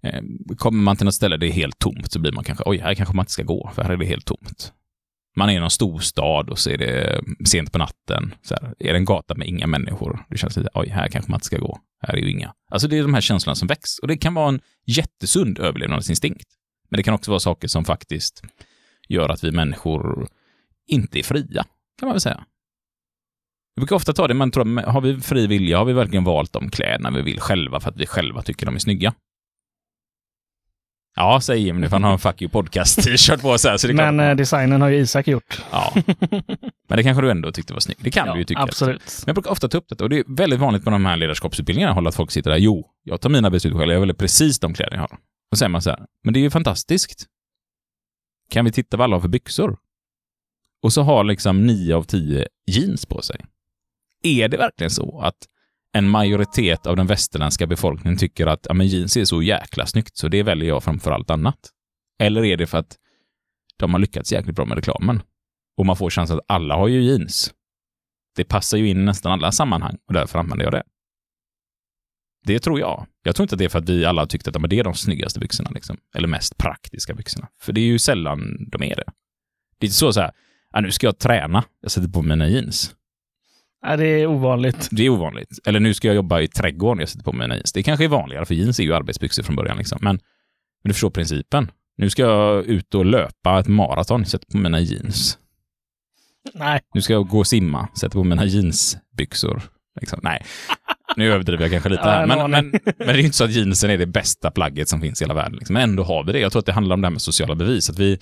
Eh, kommer man till något ställe där det är helt tomt så blir man kanske, oj, här kanske man inte ska gå, för här är det helt tomt. Man är i någon storstad och så är det eh, sent på natten. Så här, är det en gata med inga människor? Det känns lite, oj, här kanske man inte ska gå. Här är ju inga. Alltså det är de här känslorna som väcks. Och det kan vara en jättesund överlevnadsinstinkt. Men det kan också vara saker som faktiskt gör att vi människor inte är fria, kan man väl säga. Vi brukar ofta ta det, man tror, har vi fri vilja, har vi verkligen valt de kläderna vi vill själva för att vi själva tycker de är snygga? Ja, säger Jim nu, för han har en Fuck You Podcast-t-shirt på sig. Så det Men eh, designen har ju Isak gjort. Ja. Men det kanske du ändå tyckte var snyggt. Det kan Ja, du ju tycka. absolut. Men jag brukar ofta ta upp detta och det är väldigt vanligt på de här ledarskapsutbildningarna hålla att folk sitter där. Jo, jag tar mina beslut själv. Jag väljer precis de kläder jag har. Och säger man så här, men det är ju fantastiskt. Kan vi titta vad alla har för byxor? Och så har liksom nio av tio jeans på sig. Är det verkligen så att en majoritet av den västerländska befolkningen tycker att ja, men jeans är så jäkla snyggt så det väljer jag framför allt annat? Eller är det för att de har lyckats jäkligt bra med reklamen? Och man får chansen att alla har ju jeans. Det passar ju in i nästan alla sammanhang och därför använder jag det. Det tror jag. Jag tror inte att det är för att vi alla tyckte att ja, men det är de snyggaste byxorna, liksom. eller mest praktiska byxorna. För det är ju sällan de är det. Det är inte så så här, ja, nu ska jag träna, jag sätter på mig mina jeans. Nej, det är ovanligt. Det är ovanligt. Eller nu ska jag jobba i trädgården, jag sätter på mig mina jeans. Det kanske är vanligare, för jeans är ju arbetsbyxor från början. Liksom. Men, men du förstår principen. Nu ska jag ut och löpa ett maraton, sätter på mina jeans. Nej, Nu ska jag gå och simma, sätter på mina jeansbyxor. Liksom. Nej, nu överdriver jag kanske lite Ja, här. en Men, men, men det är ju inte så att jeansen är det bästa plagget som finns i hela världen. Liksom. Men ändå har vi det. Jag tror att det handlar om det här med sociala bevis. Att vi,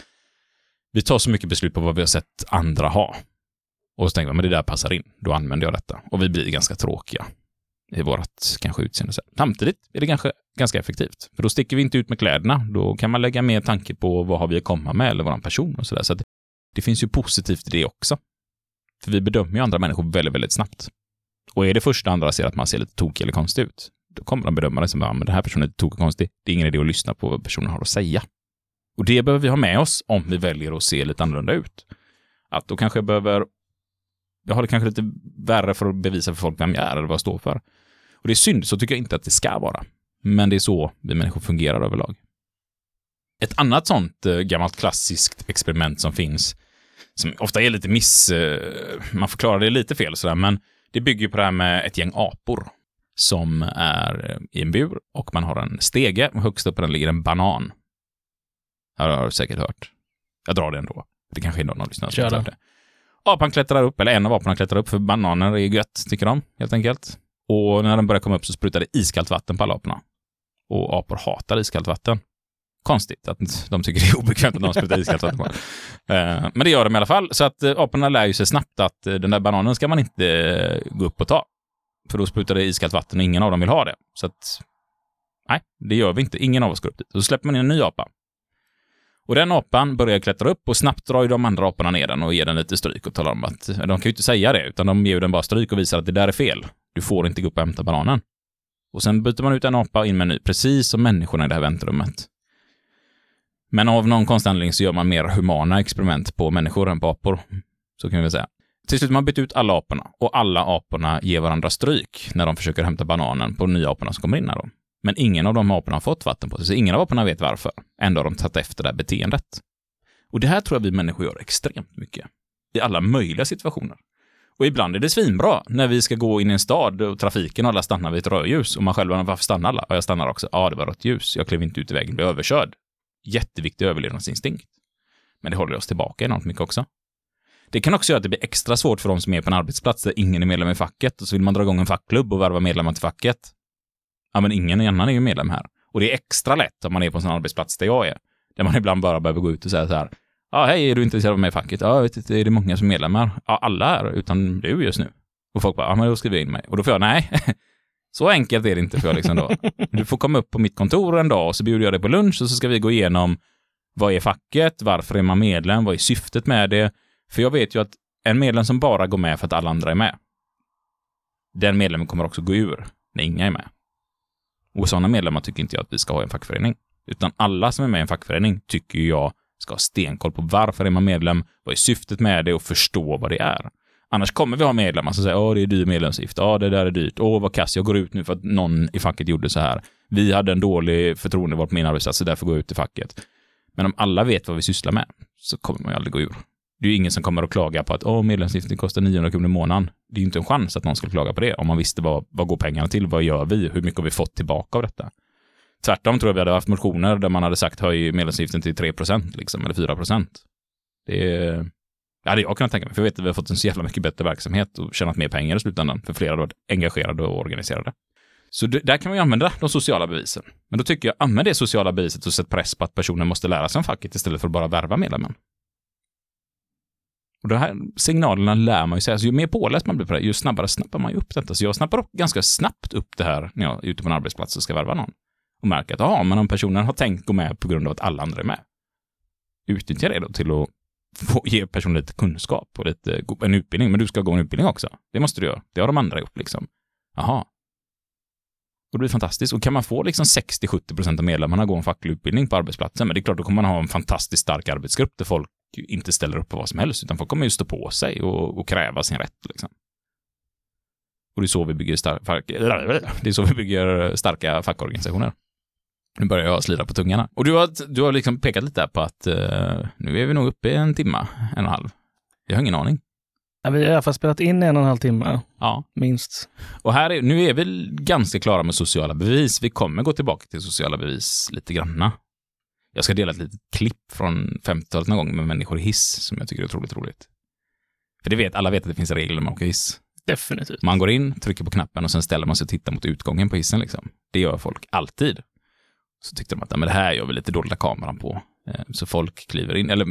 vi tar så mycket beslut på vad vi har sett andra ha. Och så tänker man, men det där passar in. Då använder jag detta. Och vi blir ganska tråkiga i vårt kanske utseende. Samtidigt är det kanske ganska effektivt. För då sticker vi inte ut med kläderna. Då kan man lägga mer tanke på vad har vi att komma med eller våran person och sådär. Så att det finns ju positivt i det också. För vi bedömer ju andra människor väldigt, väldigt snabbt. Och är det första andra ser att man ser lite tokig eller konstig ut, då kommer de bedöma det som att den här personen är lite tokig och konstig. Det är ingen idé att lyssna på vad personen har att säga. Och det behöver vi ha med oss om vi väljer att se lite annorlunda ut. Att då kanske jag behöver, jag har det kanske lite värre för att bevisa för folk vem jag är eller vad jag står för. Och det är synd, så tycker jag inte att det ska vara. Men det är så vi människor fungerar överlag. Ett annat sånt eh, gammalt klassiskt experiment som finns, som ofta är lite miss... Eh, man förklarar det lite fel sådär, men det bygger ju på det här med ett gäng apor som är i en bur och man har en stege och högst upp på den ligger en banan. Det har du säkert hört. Jag drar det ändå. Det kanske är någon av lyssnarna som har hört det. Apan klättrar upp, eller en av aporna klättrar upp, för bananer är gött, tycker de, helt enkelt. Och när den börjar komma upp så sprutar det iskallt vatten på alla aporna. Och apor hatar iskallt vatten. Konstigt att de tycker det är obekvämt att de sprutar iskallt vatten på. Eh, Men det gör de i alla fall. Så att eh, aporna lär ju sig snabbt att eh, den där bananen ska man inte eh, gå upp och ta. För då sprutar det iskallt vatten och ingen av dem vill ha det. Så att, nej, det gör vi inte. Ingen av oss går upp dit. Då släpper man in en ny apa. Och den apan börjar klättra upp och snabbt drar ju de andra aporna ner den och ger den lite stryk och talar om att de kan ju inte säga det, utan de ger den bara stryk och visar att det där är fel. Du får inte gå upp och hämta bananen. Och sen byter man ut en apa och in med en ny, precis som människorna i det här väntrummet. Men av någon konstig så gör man mer humana experiment på människor än på apor. Så kan vi väl säga. Till slut har man bytt ut alla aporna och alla aporna ger varandra stryk när de försöker hämta bananen på de nya aporna som kommer in här då. Men ingen av de aporna har fått vatten på sig, så ingen av aporna vet varför. Ändå har de tagit efter det här beteendet. Och det här tror jag vi människor gör extremt mycket. I alla möjliga situationer. Och ibland är det svinbra när vi ska gå in i en stad och trafiken och alla stannar vid ett rödljus och man själv, undrar varför stannar alla? Ja, jag stannar också. Ja, det var rött ljus. Jag klev inte ut i vägen, blev överkörd. Jätteviktig överlevnadsinstinkt. Men det håller oss tillbaka enormt mycket också. Det kan också göra att det blir extra svårt för de som är på en arbetsplats där ingen är medlem i facket och så vill man dra igång en fackklubb och värva medlemmar till facket. Ja, men ingen annan är ju medlem här. Och det är extra lätt om man är på en sån arbetsplats där jag är. Där man ibland bara behöver gå ut och säga så här. Ja, hej, är du intresserad av mig i facket? Ja, jag vet inte, är det många som är medlemmar? Ja, alla är, utan du just nu. Och folk bara, ja, men då skriver jag in mig. Och då får jag, nej, så enkelt är det inte för jag liksom då. Du får komma upp på mitt kontor en dag och så bjuder jag dig på lunch och så ska vi gå igenom vad är facket? Varför är man medlem? Vad är syftet med det? För jag vet ju att en medlem som bara går med för att alla andra är med, den medlemmen kommer också gå ur när inga är med. Och sådana medlemmar tycker inte jag att vi ska ha i en fackförening. Utan alla som är med i en fackförening tycker jag ska ha stenkoll på varför är man medlem, vad är syftet med det och förstå vad det är. Annars kommer vi ha medlemmar som säger åh, det är dyr medlemsavgift, ja, det där är dyrt, åh, vad kass, jag går ut nu för att någon i facket gjorde så här. Vi hade en dålig förtroendevald på min arbetsplats, så därför går jag ut i facket. Men om alla vet vad vi sysslar med så kommer man ju aldrig gå ur. Det är ju ingen som kommer att klaga på att oh, medlemsavgiften kostar 900 kronor i månaden. Det är ju inte en chans att någon skulle klaga på det om man visste vad, vad går pengarna till, vad gör vi, hur mycket har vi fått tillbaka av detta. Tvärtom tror jag vi hade haft motioner där man hade sagt höj medlemsavgiften till 3% liksom, eller 4 Det är, hade jag kunnat tänka mig, för jag vet att vi har fått en så jävla mycket bättre verksamhet och tjänat mer pengar i slutändan, för flera har varit engagerade och organiserade. Så det, där kan man ju använda de sociala bevisen. Men då tycker jag, använd det sociala beviset och sätt press på att personen måste lära sig om facket istället för att bara värva medlemmen. Och de här signalerna lär man ju sig. Alltså, ju mer påläst man blir på det, ju snabbare snappar man ju upp detta. Så jag snappar upp, ganska snabbt upp det här när jag är ute på en arbetsplats och ska värva någon. Och märker att, ja, men om personen har tänkt gå med på grund av att alla andra är med. Utnyttja det då till att få ge personen lite kunskap och lite, en utbildning. Men du ska gå en utbildning också. Det måste du göra. Det har de andra gjort liksom. Jaha, och det blir fantastiskt. Och kan man få liksom 60-70% av medlemmarna gå en facklig utbildning på arbetsplatsen, men det är klart, då kommer man ha en fantastiskt stark arbetsgrupp där folk inte ställer upp på vad som helst, utan folk kommer ju stå på sig och, och kräva sin rätt. Liksom. Och det är så vi bygger, star- det är så vi bygger starka fackorganisationer. Nu börjar jag slira på tungarna. Och du har, du har liksom pekat lite på att uh, nu är vi nog uppe i en timma, en och en halv. Jag har ingen aning. Ja, vi har i alla fall spelat in en och en halv timme, Ja. minst. Och här är, nu är vi ganska klara med sociala bevis. Vi kommer gå tillbaka till sociala bevis lite granna. Jag ska dela ett litet klipp från 50-talet någon gång med människor i hiss som jag tycker är otroligt roligt. För det vet, alla vet att det finns regler när man åker hiss. Definitivt. Man går in, trycker på knappen och sen ställer man sig och tittar mot utgången på hissen. Liksom. Det gör folk alltid. Så tyckte de att men det här gör vi lite dolda kameran på. Eh, Så folk kliver in, eller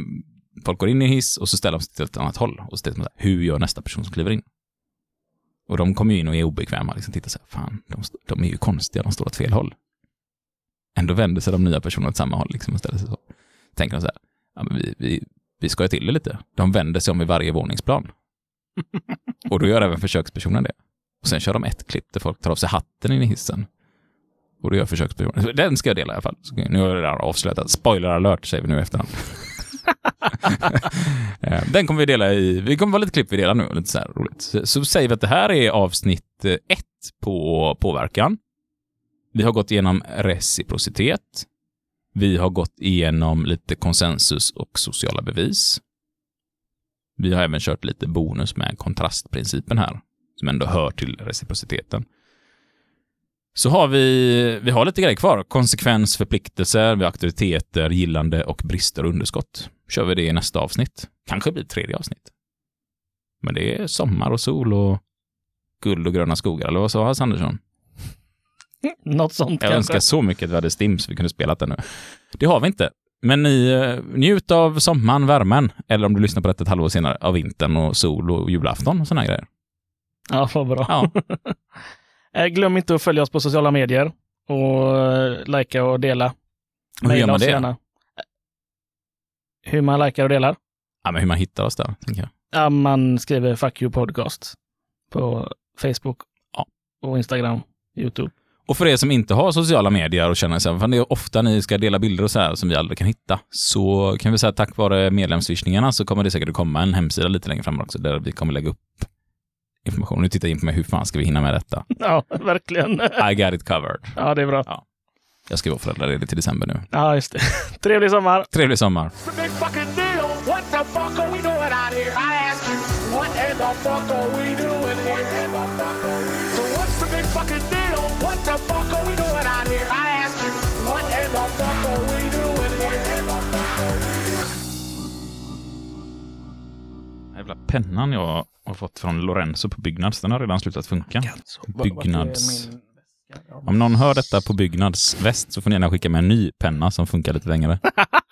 folk går in i en hiss och så ställer de sig till ett annat håll. Och så tittar man så här, hur gör nästa person som kliver in? Och de kommer ju in och är obekväma, liksom tittar så här, fan, de, de är ju konstiga, de står åt fel håll. Ändå vänder sig de nya personerna åt samma håll liksom och ställer sig så. Tänker de så här, ja men vi, vi, vi skojar till det lite. De vänder sig om i varje våningsplan. och då gör även försökspersonen det. Och sen kör de ett klipp där folk tar av sig hatten in i hissen. Och då gör försökspersonen. Den ska jag dela i alla fall. Nu har jag redan avslöjat. Spoiler alert säger vi nu i efterhand. Eh, Den kommer vi dela i, vi kommer vara lite klipp vi delar nu, lite så här roligt. Så, så säger vi att det här är avsnitt eh, ett på påverkan. Vi har gått igenom reciprocitet. Vi har gått igenom lite konsensus och sociala bevis. Vi har även kört lite bonus med kontrastprincipen här, som ändå hör till reciprociteten. Så har vi, vi har lite grejer kvar. Konsekvens, förpliktelser, vi har auktoriteter, gillande och brister och underskott. Kör vi det i nästa avsnitt. Kanske blir tredje avsnitt. Men det är sommar och sol och guld och gröna skogar, eller vad sa Hans Andersson? Något sånt Jag kanske. önskar så mycket att vi hade Stim så vi kunde spela det nu. Det har vi inte. Men ni, eh, njut av sommaren, värmen, eller om du lyssnar på detta ett halvår senare, av vintern och sol och julafton och sådana grejer. Ja, vad bra. Ja, Eh, Glöm inte att följa oss på sociala medier och eh, likea och dela. hur gör man det? gärna. Hur man likar och delar? Ja, men hur man hittar oss där, tänker jag. Ja, man skriver Fuck You Podcast på Facebook Ja. och Instagram, YouTube. Och för er som inte har sociala medier och känner sig, fan det är ofta ni ska dela bilder och så här som vi aldrig kan hitta, så kan vi säga att tack vare medlemsvishningarna så kommer det säkert att komma en hemsida lite längre fram också där vi kommer lägga upp information. Nu tittar jag in på mig, hur fan ska vi hinna med detta? Ja, verkligen. I got it covered. Ja, det är bra. Ja. Jag ska vara föräldraledig till december nu. Ja, just det. Trevlig sommar. Trevlig sommar. What the fuck are we doing out here? I ask you, what in the fuck are we doing Jävla pennan jag har fått från Lorenzo på Byggnads, den har redan slutat funka. Byggnads. Om någon hör detta på Byggnads väst så får ni gärna skicka med en ny penna som funkar lite längre.